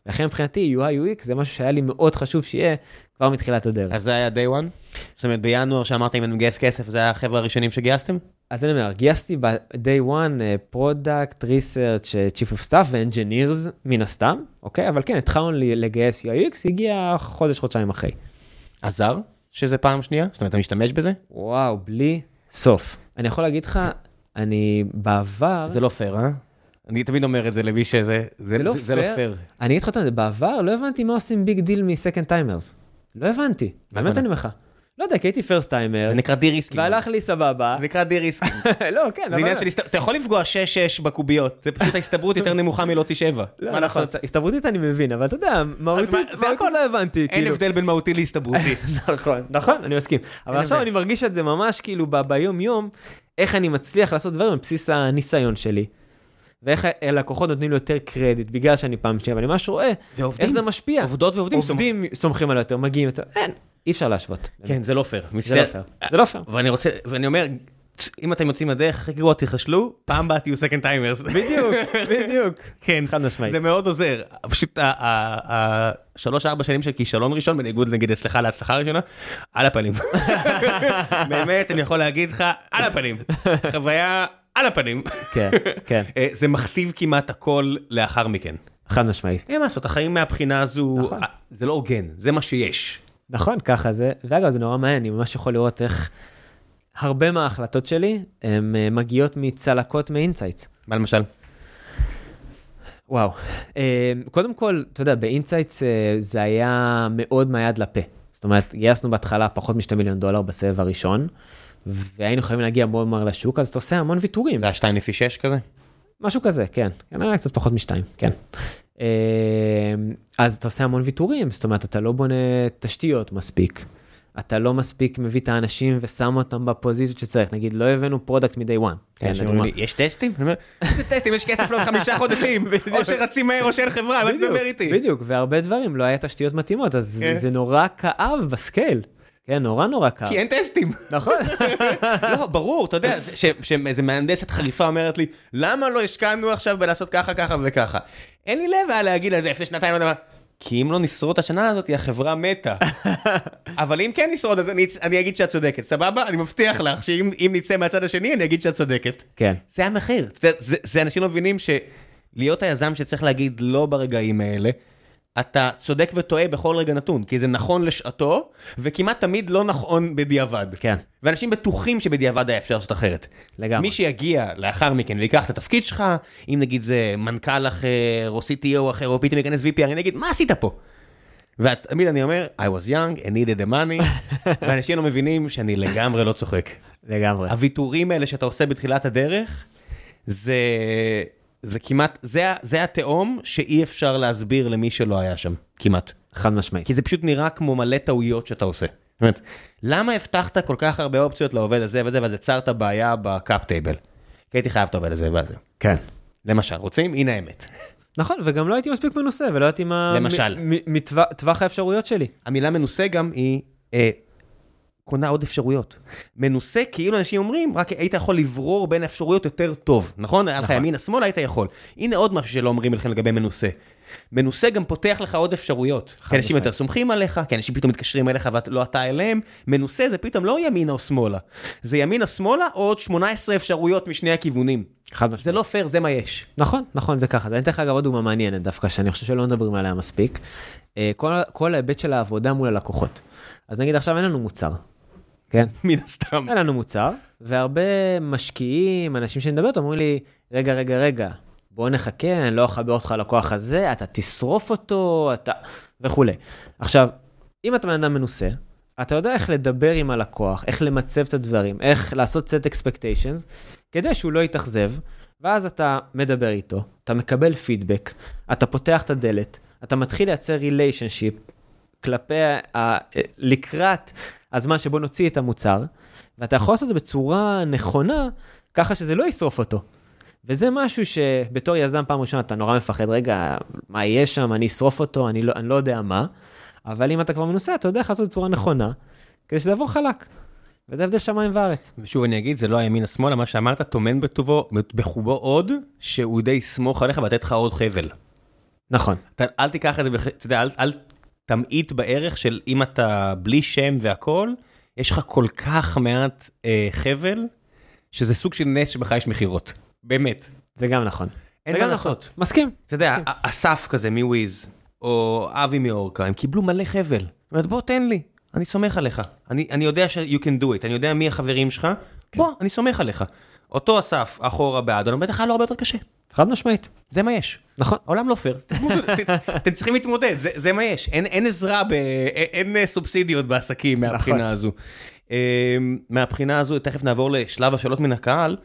ולכן מבחינתי UI UX זה משהו שהיה לי מאוד חשוב שיהיה כבר מתחילת הדרך. אז זה היה day one? זאת אומרת בינואר שאמרת אם אני מגייס כסף זה היה החבר'ה הראשונים שגייסתם? אז אני אומר, גייסתי ב-day one product, research, chief of staff ו-engineers מן הסתם, אוקיי? אבל כן, התחלנו לגייס UX, הגיע חודש, חודשיים אחרי. עזר שזה פעם שנייה? זאת אומרת, אתה משתמש בזה? וואו, בלי סוף. אני יכול להגיד לך, אני בעבר... זה לא פייר, אה? אני תמיד אומר את זה למי שזה, זה, זה, לא, זה, לא פייר. אני אגיד לך את זה, בעבר לא הבנתי מה עושים big deal מ second timers. לא הבנתי, באמת אני אומר לך. לא יודע, כי הייתי first timer. זה נקרא de-risking. והלך לי סבבה. זה נקרא de-risking. <laughs> לא, כן. זה עניין של, אתה יכול לפגוע 6-6 בקוביות, זה פשוט ההסתברות יותר נמוכה מלהוציא 7. לא, מה נכון, הסתברותית אני מבין, אבל אתה יודע, מהותית לא הבנתי. אין כאילו. הבדל בין מהותי להסתברותי. <laughs> נכון, נכון, אני מסכים. אבל עכשיו אני מרגיש את זה ממש כאילו ביום יום, איך אני מצליח לעשות דברים על בסיס הניסיון שלי. ואיך הלקוחות נותנים לי יותר קרדיט בגלל שאני פעם שנייה, ואני ממש רואה איך זה משפיע. עובדות ועובדים. עובדים סומכים עליי יותר, מגיעים יותר, אין, אי אפשר להשוות. כן, זה לא פייר. זה לא פייר. זה לא פייר. ואני רוצה, ואני אומר, אם אתם יוצאים לדרך, הכי גרוע תיכשלו, פעם הבאה תהיו second timers. בדיוק, בדיוק. <laughs> כן, חד משמעית. זה מאוד עוזר. פשוט השלוש ארבע שנים של כישלון ראשון, בניגוד נגיד אצלך להצלחה ראשונה, על הפנים. <laughs> באמת, אני יכול להגיד לך, על הפנים. חוויה על הפנים. כן, כן. זה מכתיב כמעט הכל לאחר מכן. חד משמעית. אין מה לעשות, החיים מהבחינה הזו, נכון. זה לא הוגן, זה מה שיש. נכון, ככה זה, ואגב, זה נורא מעניין, אני ממש יכול לראות איך הרבה מההחלטות שלי, הן מגיעות מצלקות מ insights. מה למשל? וואו, קודם כל, אתה יודע, ב-IntSights זה היה מאוד מהיד לפה. זאת אומרת, גייסנו בהתחלה פחות מ-2 מיליון דולר בסבב הראשון, והיינו חייבים להגיע מאוד מהר לשוק, אז אתה עושה המון ויתורים. זה היה 2 לפי 6 כזה? משהו כזה, כן. כן, היה קצת פחות משתיים, כן. אז אתה עושה המון ויתורים, זאת אומרת, אתה לא בונה תשתיות מספיק. אתה לא מספיק מביא את האנשים ושם אותם בפוזיציות שצריך. נגיד, לא הבאנו product מ-day one. כן, לדוגמה. יש טסטים? אני אומר, איזה טסטים? יש כסף לעוד חמישה חודשים, <laughs> או שרצים מהר או שאין חברה, מה אתה מדבר איתי? בדיוק, והרבה דברים, לא היה תשתיות מתאימות, אז כן. זה נורא כאב בסקייל. כן, נורא נורא כאב. כי אין טסטים. נכון. <laughs> לא, ברור, אתה יודע, שאיזה מהנדסת חריפה אומרת לי, למה לא השקענו עכשיו בלעשות ככה, ככה וככה? אין לי לב היה להגיד על זה לפני שנתיים, לא יודע מה. כי אם לא נשרוד את השנה הזאת, החברה מתה. <laughs> אבל אם כן נשרוד, אז אני, אני אגיד שאת צודקת, סבבה? אני מבטיח לך שאם אם נצא מהצד השני, אני אגיד שאת צודקת. כן. זה המחיר. יודע, זה, זה אנשים לא מבינים שלהיות היזם שצריך להגיד לא ברגעים האלה, אתה צודק וטועה בכל רגע נתון, כי זה נכון לשעתו, וכמעט תמיד לא נכון בדיעבד. כן. ואנשים בטוחים שבדיעבד היה אפשר לעשות אחרת. לגמרי. מי שיגיע לאחר מכן ויקח את התפקיד שלך, אם נגיד זה מנכ"ל אחר, או CTO אחר, או פתאום ייכנס VP, אני אגיד, מה עשית פה? ותמיד אני אומר, I was young, I needed the money, <laughs> ואנשים לא מבינים שאני לגמרי לא צוחק. לגמרי. הוויתורים האלה שאתה עושה בתחילת הדרך, זה, זה כמעט, זה, זה התהום שאי אפשר להסביר למי שלא היה שם, כמעט. חד משמעית. כי זה פשוט נראה כמו מלא טעויות שאתה עושה. זאת אומרת, למה הבטחת כל כך הרבה אופציות לעובד הזה וזה, ואז יצרת בעיה בקאפ טייבל? כי הייתי חייב את העובד הזה והזה. כן. למשל, רוצים? הנה האמת. נכון, וגם לא הייתי מספיק מנוסה, ולא הייתי מה... למשל. מטווח- טווח האפשרויות שלי. המילה מנוסה גם היא אה, קונה עוד אפשרויות. מנוסה, כאילו אנשים אומרים, רק היית יכול לברור בין האפשרויות יותר טוב, נכון? היה לך נכון. ימינה שמאלה, היית יכול. הנה עוד משהו שלא אומרים לכם לגבי מנוסה. מנוסה גם פותח לך עוד אפשרויות. כי אנשים. יותר סומכים עליך, כי אנשים פתאום מתקשרים אליך ולא אתה אליהם. מנוסה זה פתאום לא ימינה או שמאלה. זה ימינה שמאלה או עוד 18 אפשרויות משני הכיוונים. חד משמעית. זה לא פייר, זה מה יש. נכון, נכון, זה ככה. אני אתן לך אגב עוד דוגמה מעניינת דווקא, שאני חושב שלא מדברים עליה מספיק. אה, כל, כל ההיבט של העבודה מול הלקוחות. אז נגיד עכשיו אין לנו מוצר, כן? <laughs> מן הסתם. אין לנו מוצר, והרבה משקיעים, אנשים שאני מדבר איתם, אומרים לי, רגע, רגע, רגע, בוא נחכה, אני לא אחבר אותך ללקוח הזה, אתה תשרוף אותו, אתה... וכולי. עכשיו, אם אתה בן אדם מנוסה, אתה יודע איך לדבר עם הלקוח, איך למצב את הדברים, איך לעשות set expectations, כדי שהוא לא יתאכזב, ואז אתה מדבר איתו, אתה מקבל פידבק, אתה פותח את הדלת, אתה מתחיל לייצר ריליישנשיפ כלפי, ה... לקראת הזמן שבו נוציא את המוצר, ואתה יכול לעשות את זה בצורה נכונה, ככה שזה לא ישרוף אותו. וזה משהו שבתור יזם פעם ראשונה אתה נורא מפחד, רגע, מה יהיה שם, אני אשרוף אותו, אני לא, אני לא יודע מה, אבל אם אתה כבר מנוסה, אתה יודע איך לעשות את זה בצורה נכונה, כדי שזה יעבור חלק. וזה הבדל שמיים וארץ. ושוב אני אגיד, זה לא הימין השמאלה, מה שאמרת טומן בטובו, בחובו עוד, שהוא די יסמוך עליך ולתת לך עוד חבל. נכון, אתה, אל תיקח את זה. אתה יודע, אל, אל תמעיט בערך של אם אתה בלי שם והכל, יש לך כל כך מעט אה, חבל, שזה סוג של נס שבך יש מכירות. באמת. זה גם נכון. אין זה מה גם לעשות. נכון. מסכים. אתה יודע, מסכים. אסף כזה מוויז, או אבי מאורקה, הם קיבלו מלא חבל. זאת אומרת, בוא תן לי, אני סומך עליך. אני, אני יודע ש- you can do it, אני יודע מי החברים שלך, בוא, אני סומך עליך. אותו אסף, אחורה בעד, אני בטח היה לו הרבה יותר קשה. חד משמעית. זה מה יש. נכון. העולם לא פייר, <laughs> אתם צריכים להתמודד, זה, זה מה יש, אין, אין עזרה, ב, אין, אין אה, סובסידיות בעסקים מהבחינה נכון. הזו. אה, מהבחינה הזו, תכף נעבור לשלב השאלות מן הקהל,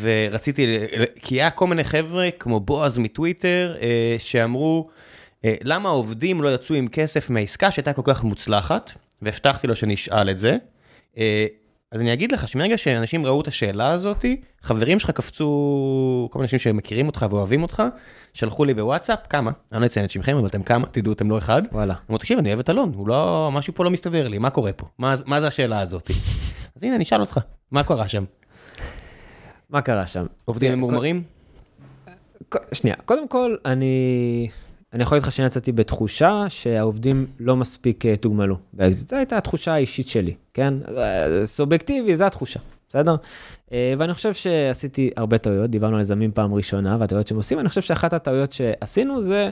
ורציתי, כי היה כל מיני חבר'ה, כמו בועז מטוויטר, אה, שאמרו, אה, למה העובדים לא יצאו עם כסף מהעסקה שהייתה כל כך מוצלחת, והבטחתי לו שנשאל את זה. אז אני אגיד לך שמרגע שאנשים ראו את השאלה הזאת, חברים שלך קפצו, כל מיני אנשים שמכירים אותך ואוהבים אותך, שלחו לי בוואטסאפ, כמה? אני לא אציין את שמכם, אבל אתם כמה? תדעו, אתם לא אחד. וואלה. אמרו, תקשיב, אני אוהב את אלון, הוא לא, משהו פה לא מסתדר לי, מה קורה פה? מה, מה זה השאלה הזאת? <laughs> אז הנה, אני אשאל אותך, מה קרה שם? מה קרה שם? עובדים ממורמרים? שנייה, קודם כל, אני, אני יכול להגיד לך שאני יצאתי בתחושה שהעובדים לא מספיק אה, תוגמלו באקזיט. זו הייתה התחושה האישית שלי, כן? אה, סובייקטיבי, זו התחושה, בסדר? אה, ואני חושב שעשיתי הרבה טעויות, דיברנו על יזמים פעם ראשונה והטעויות שהם עושים, אני חושב שאחת הטעויות שעשינו זה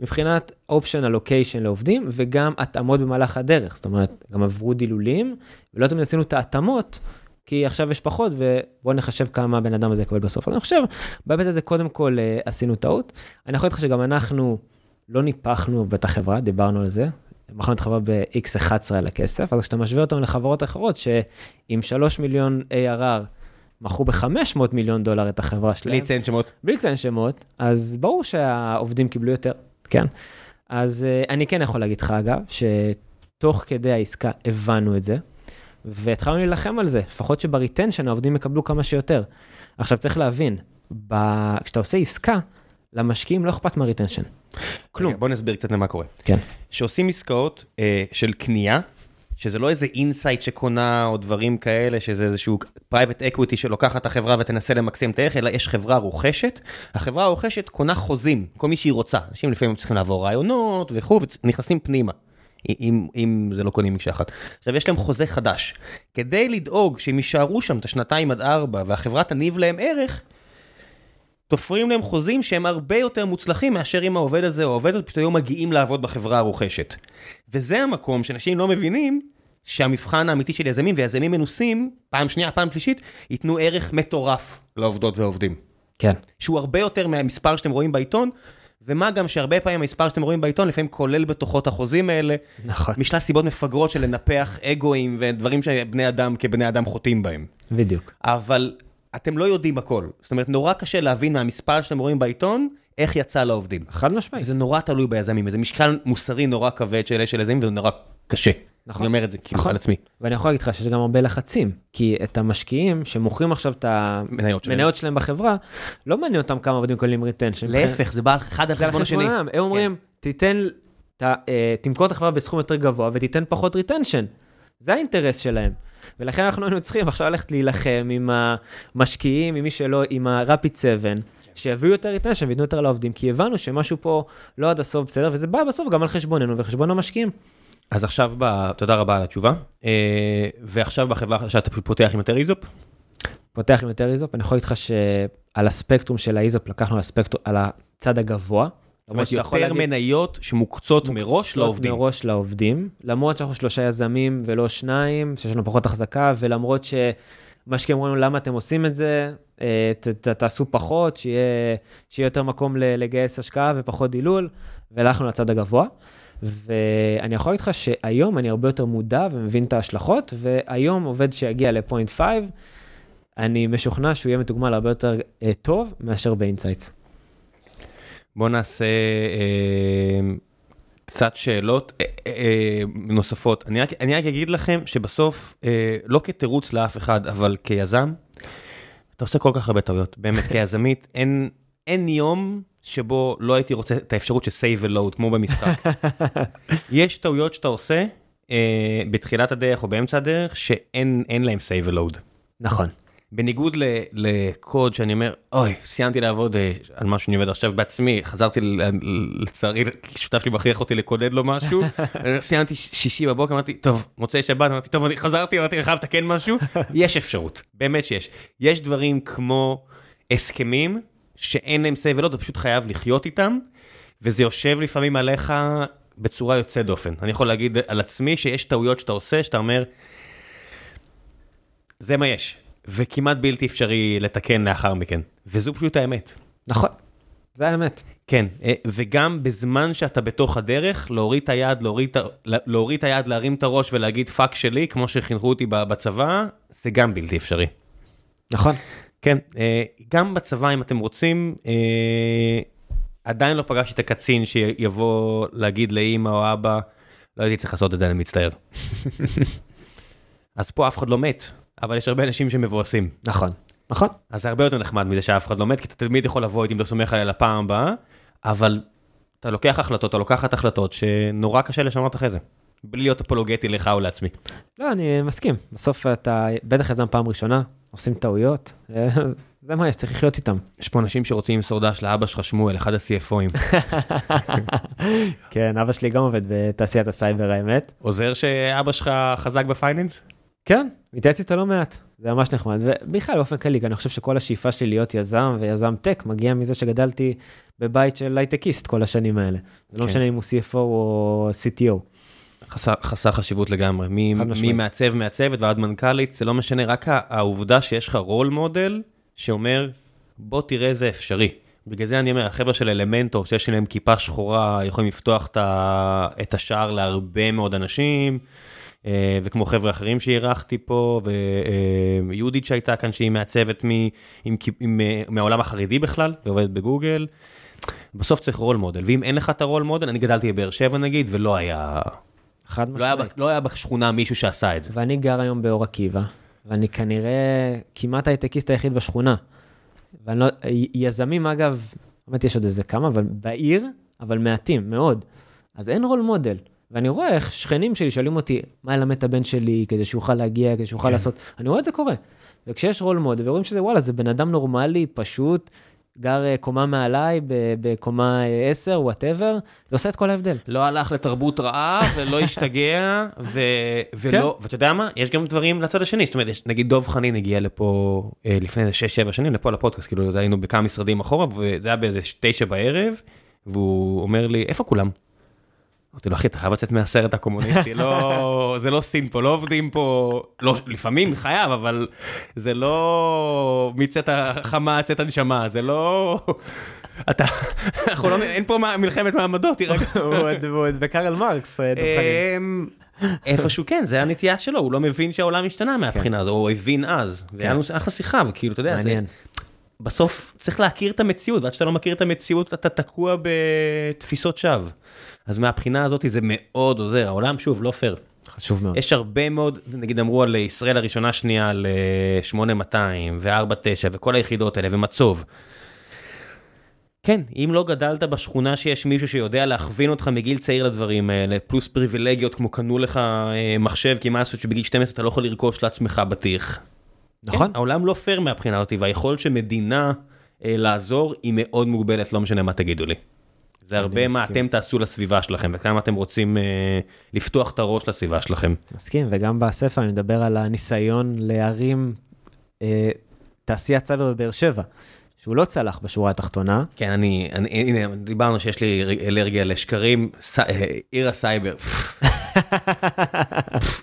מבחינת אופשן אלוקיישן לעובדים וגם התאמות במהלך הדרך, זאת אומרת, גם עברו דילולים, ולא תמיד עשינו את ההתאמות. כי עכשיו יש פחות, ובואו נחשב כמה הבן אדם הזה יקבל בסוף. אבל אני חושב, בהיבט הזה קודם כל אה, עשינו טעות. אני יכול להגיד לך שגם אנחנו לא ניפחנו את החברה, דיברנו על זה. מכרנו את החברה ב-X11 על הכסף, אז כשאתה משווה אותנו לחברות אחרות, שעם 3 מיליון ARR מכרו ב-500 מיליון דולר את החברה שלהם, בלי לציין שמות. בלי לציין שמות, אז ברור שהעובדים קיבלו יותר, כן. אז אה, אני כן יכול להגיד לך, אגב, תוך כדי העסקה הבנו את זה, והתחלנו להילחם על זה, לפחות שב-retention העובדים יקבלו כמה שיותר. עכשיו צריך להבין, ב... כשאתה עושה עסקה, למשקיעים לא אכפת מה-retention. כלום. רגע, בוא נסביר קצת למה קורה. כן. שעושים עסקאות אה, של קנייה, שזה לא איזה אינסייט שקונה או דברים כאלה, שזה איזשהו private equity שלוקחת את החברה ותנסה למקסם את הערך, אלא יש חברה רוכשת. החברה הרוכשת קונה חוזים, כל מי שהיא רוצה. אנשים לפעמים צריכים לעבור רעיונות וכו', ונכנסים פנימה. אם, אם זה לא קונים מקשה אחת. עכשיו, יש להם חוזה חדש. כדי לדאוג שהם יישארו שם את השנתיים עד ארבע, והחברה תניב להם ערך, תופרים להם חוזים שהם הרבה יותר מוצלחים מאשר אם העובד הזה או העובד הזה פשוט היו מגיעים לעבוד בחברה הרוכשת. וזה המקום שאנשים לא מבינים שהמבחן האמיתי של יזמים ויזמים מנוסים, פעם שנייה, פעם שלישית, ייתנו ערך מטורף לעובדות ועובדים. כן. שהוא הרבה יותר מהמספר שאתם רואים בעיתון, ומה גם שהרבה פעמים המספר שאתם רואים בעיתון לפעמים כולל בתוכו את החוזים האלה, נכון. משלל סיבות מפגרות של לנפח אגואים ודברים שבני אדם כבני אדם חוטאים בהם. בדיוק. אבל אתם לא יודעים הכל. זאת אומרת, נורא קשה להבין מהמספר שאתם רואים בעיתון, איך יצא לעובדים. חד משמעית. זה נורא תלוי ביזמים, זה משקל מוסרי נורא כבד של של יזמים, וזה נורא קשה. נכון. אני אומר את זה כאילו נכון. על עצמי. ואני יכול להגיד לך שיש גם הרבה לחצים, כי את המשקיעים שמוכרים עכשיו את מניות שלהם. המניות שלהם בחברה, לא מעניין אותם כמה עובדים כוללים retention. להפך, זה בא אחד על חשבון השני. הם אומרים, תיתן, ת- אה, תמכור את החברה בסכום יותר גבוה ותיתן פחות retention. זה האינטרס שלהם. ולכן אנחנו היינו צריכים עכשיו ללכת להילחם עם המשקיעים, עם מי שלא, עם ה-Rapid 7, שיביאו יותר retention וייתנו יותר לעובדים, כי הבנו שמשהו פה לא עד הסוף בסדר, וזה בא בסוף גם על חשבוננו וחשבון המשקיעים. אז עכשיו, ב... תודה רבה על התשובה. אה, ועכשיו בחברה החדשה אתה פשוט פותח עם יותר ESOP? פותח עם יותר ESOP, אני יכול להגיד לך שעל הספקטרום של ה-ESOP לקחנו על הצד הגבוה. זאת אומרת, שאתה יותר להגיד- מניות שמוקצות מראש לעובדים. מראש לעובדים, למרות שאנחנו שלושה יזמים ולא שניים, שיש לנו פחות החזקה, ולמרות שמשקיעים אומרים למה אתם עושים את זה, אה, ת, ת, תעשו פחות, שיהיה, שיהיה יותר מקום לגייס השקעה ופחות דילול, והלכנו לצד הגבוה. ואני יכול להגיד לך שהיום אני הרבה יותר מודע ומבין את ההשלכות, והיום עובד שיגיע ל-Point Five, אני משוכנע שהוא יהיה מתוגמל הרבה יותר אה, טוב מאשר ב-IntSights. בוא נעשה אה, קצת שאלות אה, אה, נוספות. אני רק, אני רק אגיד לכם שבסוף, אה, לא כתירוץ לאף אחד, אבל כיזם, אתה עושה כל כך הרבה טעויות. באמת, <laughs> כיזמית, אין, אין יום שבו לא הייתי רוצה את האפשרות של save and load, כמו במשחק. <laughs> יש טעויות שאתה עושה אה, בתחילת הדרך או באמצע הדרך, שאין אין להם save and load. נכון. בניגוד ל- לקוד שאני אומר, אוי, סיימתי לעבוד אה, על מה שאני עובד עכשיו בעצמי, חזרתי לצערי, שותף שלי מכריח אותי לקודד לו משהו, <laughs> סיימתי שישי בבוקר, אמרתי, טוב, מוצאי שבת, אמרתי, טוב, אני חזרתי, אמרתי, אני חייב לתקן משהו, <laughs> יש אפשרות, באמת שיש. יש דברים כמו הסכמים, שאין להם save ולא, אתה פשוט חייב לחיות איתם, וזה יושב לפעמים עליך בצורה יוצאת דופן. אני יכול להגיד על עצמי שיש טעויות שאתה עושה, שאתה אומר, זה מה יש, וכמעט בלתי אפשרי לתקן לאחר מכן, וזו פשוט האמת. נכון. זה האמת. כן, אה, וגם בזמן שאתה בתוך הדרך, להוריד את היד, להוריד, להוריד את היד, להרים את הראש ולהגיד fuck שלי, כמו שחינכו אותי בצבא, זה גם בלתי אפשרי. נכון. כן, אה, גם בצבא, אם אתם רוצים, אה, עדיין לא פגשתי את הקצין שיבוא להגיד לאימא או אבא, לא הייתי צריך לעשות את זה, אני מצטער. אז פה אף אחד לא מת, אבל יש הרבה אנשים שמבואסים. נכון. נכון. אז זה הרבה יותר נחמד מזה שאף אחד לא מת, כי אתה תמיד יכול לבוא איתי אם אתה סומך עליה לפעם הבאה, אבל אתה לוקח החלטות, אתה לוקחת החלטות שנורא קשה לשנות אחרי זה. בלי להיות אפולוגטי לך או לעצמי. לא, אני מסכים. בסוף אתה בטח יזם פעם ראשונה, עושים טעויות. <laughs> זה מה יש, צריך לחיות איתם. יש פה אנשים שרוצים למסור דש לאבא שלך שמואל, אחד ה-CFOים. <laughs> כן, אבא שלי גם עובד בתעשיית הסייבר האמת. עוזר שאבא שלך חזק ב-finance? כן, מתייעץ איתו לא מעט, זה ממש נחמד. ובכלל, באופן כללי, אני חושב שכל השאיפה שלי להיות יזם ויזם tech מגיע מזה שגדלתי בבית של הייטקיסט כל השנים האלה. זה לא כן. משנה אם הוא CFO או CTO. חסר, חסר חשיבות לגמרי, מ- חד משמעית. ממעצב מעצבת ועד מנכ"לית, זה לא משנה, רק העובדה שיש לך רול מודל שאומר, בוא תראה זה אפשרי. בגלל זה אני אומר, החבר'ה של אלמנטור, שיש להם כיפה שחורה, יכולים לפתוח את השער להרבה מאוד אנשים, אה, וכמו חבר'ה אחרים שאירחתי פה, ויהודית שהייתה כאן, שהיא מעצבת מ- עם, עם, אה, מהעולם החרדי בכלל, ועובדת בגוגל. בסוף צריך רול מודל, ואם אין לך את הרול מודל, אני גדלתי בבאר שבע נגיד, ולא היה, חד לא משמעית. לא היה בשכונה מישהו שעשה את זה. ואני גר היום באור עקיבא, ואני כנראה כמעט הייטקיסט היחיד בשכונה. ואני לא, י- יזמים אגב, באמת יש עוד איזה כמה, אבל בעיר, אבל מעטים, מאוד. אז אין רול מודל. ואני רואה איך שכנים שלי שואלים אותי, מה ללמד את הבן שלי כדי שיוכל להגיע, כדי שיוכל כן. לעשות, אני רואה את זה קורה. וכשיש רול מודל, ורואים שזה וואלה, זה בן אדם נורמלי, פשוט, גר אה, קומה מעליי, בקומה אה, 10, whatever, זה עושה את כל ההבדל. לא הלך לתרבות רעה <laughs> ולא השתגע, ו... ולא, ואתה יודע מה? יש גם דברים לצד השני, זאת אומרת, יש- נגיד דוב חנין הגיע לפה אה, לפני 6-7 שנים, לפה לפודקאסט, כאילו, היינו בכמה משרדים אחורה, וזה היה באיזה 9 בערב, והוא אומר לי, איפה כולם? אמרתי לו, אחי, אתה חייב לצאת מהסרט הקומוניסטי, לא, זה לא סין פה, לא עובדים פה, לא, לפעמים חייב, אבל זה לא מצאת החמה, צאת הנשמה, זה לא... אתה, אנחנו לא, אין פה מלחמת מעמדות, תירגע. וקרל מרקס, אמ, איפשהו כן, זה הנטייה שלו, הוא לא מבין שהעולם השתנה מהבחינה הזו, או הבין אז. והיה לנו אחלה שיחה, וכאילו, אתה יודע. בסוף צריך להכיר את המציאות, ועד שאתה לא מכיר את המציאות אתה תקוע בתפיסות שווא. אז מהבחינה הזאת זה מאוד עוזר, העולם שוב לא פייר. חשוב מאוד. יש הרבה מאוד, נגיד אמרו על ישראל הראשונה שנייה, על אה, 8200 ו-49 וכל היחידות האלה ומצוב. כן, אם לא גדלת בשכונה שיש מישהו שיודע להכווין אותך מגיל צעיר לדברים האלה, פלוס פריבילגיות כמו קנו לך אה, מחשב, כי מה לעשות שבגיל 12 אתה לא יכול לרכוש לעצמך בטיח. נכון. כן, העולם לא פייר מהבחינה הזאת, והיכולת של מדינה אה, לעזור היא מאוד מוגבלת, לא משנה מה תגידו לי. זה הרבה מה. אתם תעשו לסביבה שלכם, וכמה אתם רוצים אה, לפתוח את הראש לסביבה שלכם. מסכים, וגם בספר אני מדבר על הניסיון להרים אה, תעשיית סייבר בבאר שבע, שהוא לא צלח בשורה התחתונה. כן, אני, אני, הנה, דיברנו שיש לי אלרגיה לשקרים, ס, אה, עיר הסייבר.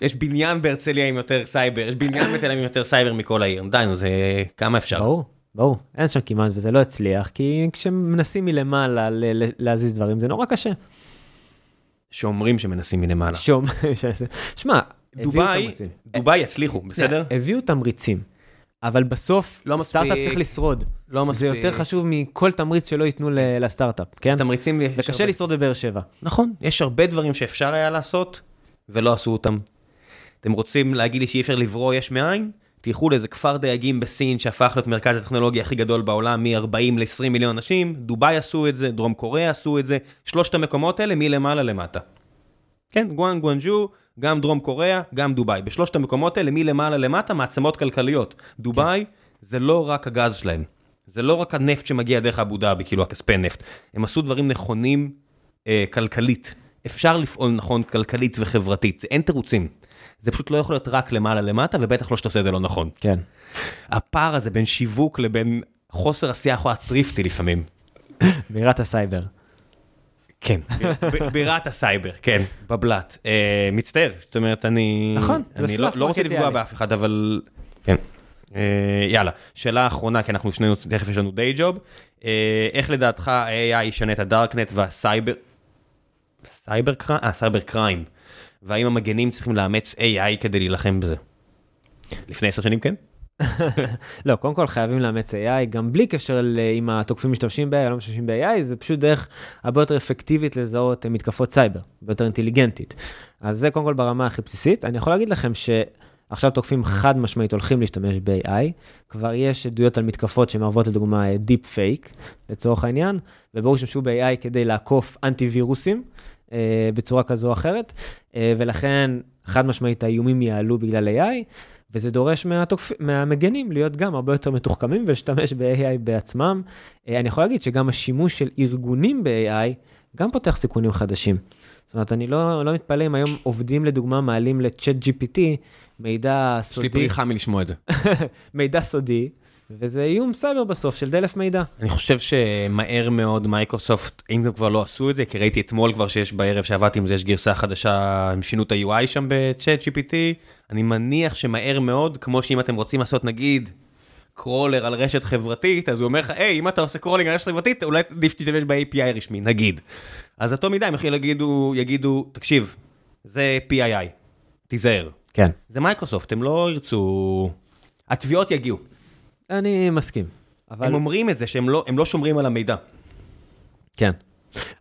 יש בניין בהרצליה עם יותר סייבר, יש בניין בתל אביב עם יותר סייבר מכל העיר, די נו, זה כמה אפשר. ברור, ברור, אין שם כמעט, וזה לא הצליח, כי כשמנסים מלמעלה ל- ל- להזיז דברים, זה נורא קשה. שאומרים שמנסים מלמעלה. שום, שמע, דובאי. דובאי יצליחו, בסדר? הביאו תמריצים, אבל בסוף, לא. סטארט-אפ צריך לשרוד. לא זה מספיק. יותר חשוב מכל תמריץ שלא ייתנו לסטארט-אפ, כן? תמריצים, וקשה לשרוד בבאר שבע. נכון, יש הרבה דברים שאפשר היה לעשות, ולא עשו אותם. אתם רוצים להגיד לי שאי אפשר לברוא יש מאין? תלכו לאיזה כפר דייגים בסין שהפך להיות מרכז הטכנולוגיה הכי גדול בעולם, מ-40 ל-20 מיליון אנשים, דובאי עשו את זה, דרום קוריאה עשו את זה, שלושת המקומות האלה מלמעלה למטה. כן, גואן גואנג'ו, גם דרום קוריאה, גם דובאי. בשלושת המקומות האלה מלמעלה למטה מעצמות כלכליות. דובאי זה לא רק הגז שלהם, זה לא רק הנפט שמגיע דרך אבו דאבי, כאילו הכספי נפט. הם עשו דברים נכונים אה, כלכלית. אפשר לפעול נכון כלכלית וחברתית, זה אין תירוצים. זה פשוט לא יכול להיות רק למעלה למטה, ובטח לא שאתה עושה את זה לא נכון. כן. הפער הזה בין שיווק לבין חוסר עשייה יכול להיות טריפטי לפעמים. בירת הסייבר. כן, בירת הסייבר, כן, בבלת. אה, מצטער, זאת אומרת, אני... נכון, אני לא לא רוצה. לפגוע באף אחד, אבל... כן. אה, יאללה, שאלה אחרונה, כי אנחנו שנינו, תכף יש לנו day job. אה, איך לדעתך ה-AI ישנה את הדארקנט וה cyber... cyber crime? אה, cyber crime. והאם המגנים צריכים לאמץ AI כדי להילחם בזה? לפני עשר שנים כן? <laughs> לא, קודם כל חייבים לאמץ AI, גם בלי קשר לאם התוקפים משתמשים ב-AI או לא משתמשים ב-AI, זה פשוט דרך הרבה יותר אפקטיבית לזהות מתקפות סייבר, הרבה יותר אינטליגנטית. אז זה קודם כל ברמה הכי בסיסית. אני יכול להגיד לכם שעכשיו תוקפים חד משמעית הולכים להשתמש ב-AI, כבר יש עדויות על מתקפות שמהוות לדוגמה דיפ פייק, לצורך העניין, וברור שהשתמשו ב-AI כדי לעקוף אנטי וירוסים. אה, בצורה כזו או אחרת, אה, ולכן חד משמעית האיומים יעלו בגלל AI, וזה דורש מהתוקפ... מהמגנים להיות גם הרבה יותר מתוחכמים ולהשתמש ב-AI בעצמם. אה, אני יכול להגיד שגם השימוש של ארגונים ב-AI גם פותח סיכונים חדשים. זאת אומרת, אני לא, לא מתפלא אם היום עובדים לדוגמה מעלים ל-Chat GPT מידע יש לי סודי, פריחה מלשמוע את זה. <laughs> מידע סודי, וזה איום סייבר בסוף של דלף מידע. אני חושב שמהר מאוד מייקרוסופט, אם הם כבר לא עשו את זה, כי ראיתי אתמול כבר שיש בערב שעבדתי עם זה, יש גרסה חדשה, הם שינו את ה-UI שם ב-Chat GPT, אני מניח שמהר מאוד, כמו שאם אתם רוצים לעשות נגיד crawler על רשת חברתית, אז הוא אומר לך, היי, אם אתה עושה crawling על רשת חברתית, אולי עדיף שתשתמש ב-API רשמי, נגיד. אז אותו מידה הם להגידו, יגידו, תקשיב, זה PII, תיזהר. כן. זה מייקרוסופט, הם לא ירצו... התביעות יגיעו. אני מסכים. אבל... הם אומרים את זה שהם לא, הם לא שומרים על המידע. כן.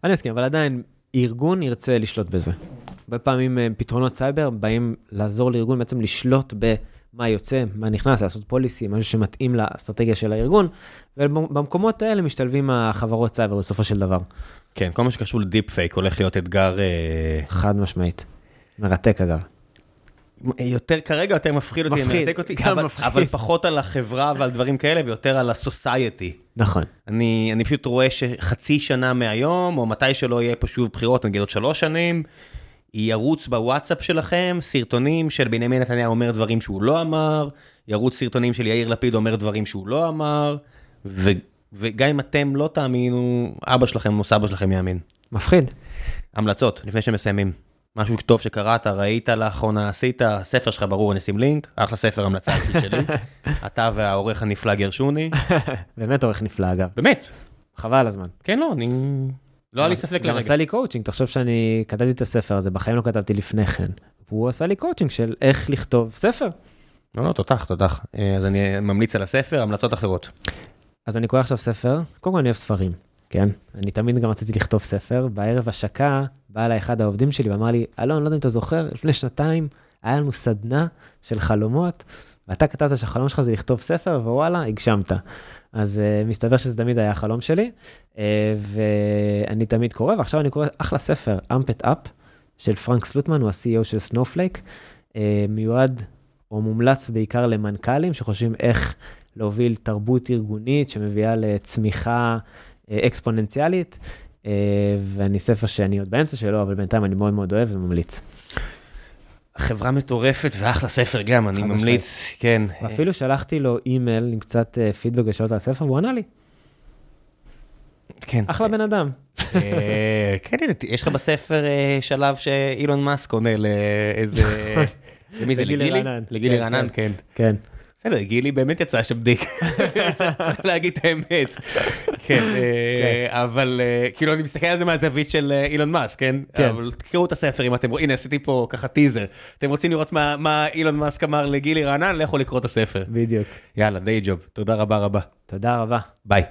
אני מסכים, אבל עדיין, ארגון ירצה לשלוט בזה. הרבה פעמים אה, פתרונות סייבר באים לעזור לארגון בעצם לשלוט במה יוצא, מה נכנס, לעשות policy, משהו שמתאים לאסטרטגיה של הארגון, ובמקומות האלה משתלבים החברות סייבר בסופו של דבר. כן, כל מה שקשור לדיפ פייק הולך להיות אתגר... אה, חד משמעית. מרתק אגב. יותר כרגע יותר מפחיד אותי, מפחיד, אותי, גם אבל, מפחיד. אבל פחות על החברה ועל דברים כאלה ויותר על הסוסייטי. נכון. אני, אני פשוט רואה שחצי שנה מהיום, או מתי שלא יהיה פה שוב בחירות, נגיד עוד שלוש שנים, ירוץ בוואטסאפ שלכם סרטונים של בנימין נתניהו אומר דברים שהוא לא אמר, ירוץ סרטונים של יאיר לפיד אומר דברים שהוא לא אמר, ו, וגם אם אתם לא תאמינו, אבא שלכם או סבא שלכם יאמין. מפחיד. המלצות, לפני שמסיימים. משהו טוב שקראת, ראית לאחרונה, עשית, הספר שלך ברור, אני אשים לינק, אחלה ספר המלצה שלי. <laughs> אתה והעורך הנפלא גרשוני. <laughs> באמת עורך נפלא אגב. באמת, חבל הזמן. כן, לא, אני... לא היה לי ספק גם לרגע. עשה לי קואוצ'ינג, תחשוב שאני כתבתי את הספר הזה, בחיים לא כתבתי לפני כן. והוא עשה לי קואוצ'ינג של איך לכתוב ספר. לא, לא, תותח, תותח. אה, אז אני ממליץ על הספר, המלצות אחרות. אז אני קורא עכשיו ספר, קודם כל אני אוהב ספרים, כן? אני תמיד גם רציתי לכתוב ספר, בערב השקה בא אליי אחד העובדים שלי ואמר לי, אלון, לא יודע אם אתה זוכר, לפני שנתיים היה לנו סדנה של חלומות, ואתה כתבת שהחלום שלך זה לכתוב ספר, ווואלה, הגשמת. אז uh, מסתבר שזה תמיד היה החלום שלי, uh, ואני תמיד קורא, ועכשיו אני קורא אחלה ספר, אמפט אפ, של פרנק סלוטמן, הוא ה-CEO של סנופלייק, אה, מיועד או מומלץ בעיקר למנכ"לים שחושבים איך להוביל תרבות ארגונית שמביאה לצמיחה אה, אקספוננציאלית, אה, ואני ספר שאני עוד באמצע שלו, אבל בינתיים אני מאוד מאוד אוהב וממליץ. חברה מטורפת ואחלה ספר גם, אני ממליץ, כן. ואפילו שלחתי לו אימייל עם קצת אה, פידבק ושאלות על הספר, והוא ענה לי, כן. אחלה בן אדם. אה, כן, יש לך בספר אה, שלב שאילון מאסק עונה לאיזה... <laughs> למי זה? לגילי לגילי? רענן. לגילי כן, רענן, כן. כן. בסדר, גילי באמת יצא שם דיק. צריך להגיד את האמת. כן, אה, אבל אה, כאילו אני מסתכל על זה מהזווית של אה, אילון מאסק, כן? כן. אבל תקראו את הספר אם אתם, הנה עשיתי פה ככה טיזר. אתם רוצים לראות מה- אילון מאסק אמר לגילי רענן? לכו לקרוא את הספר. בדיוק. יאללה, דיי ג'וב. תודה רבה רבה. תודה רבה. ביי.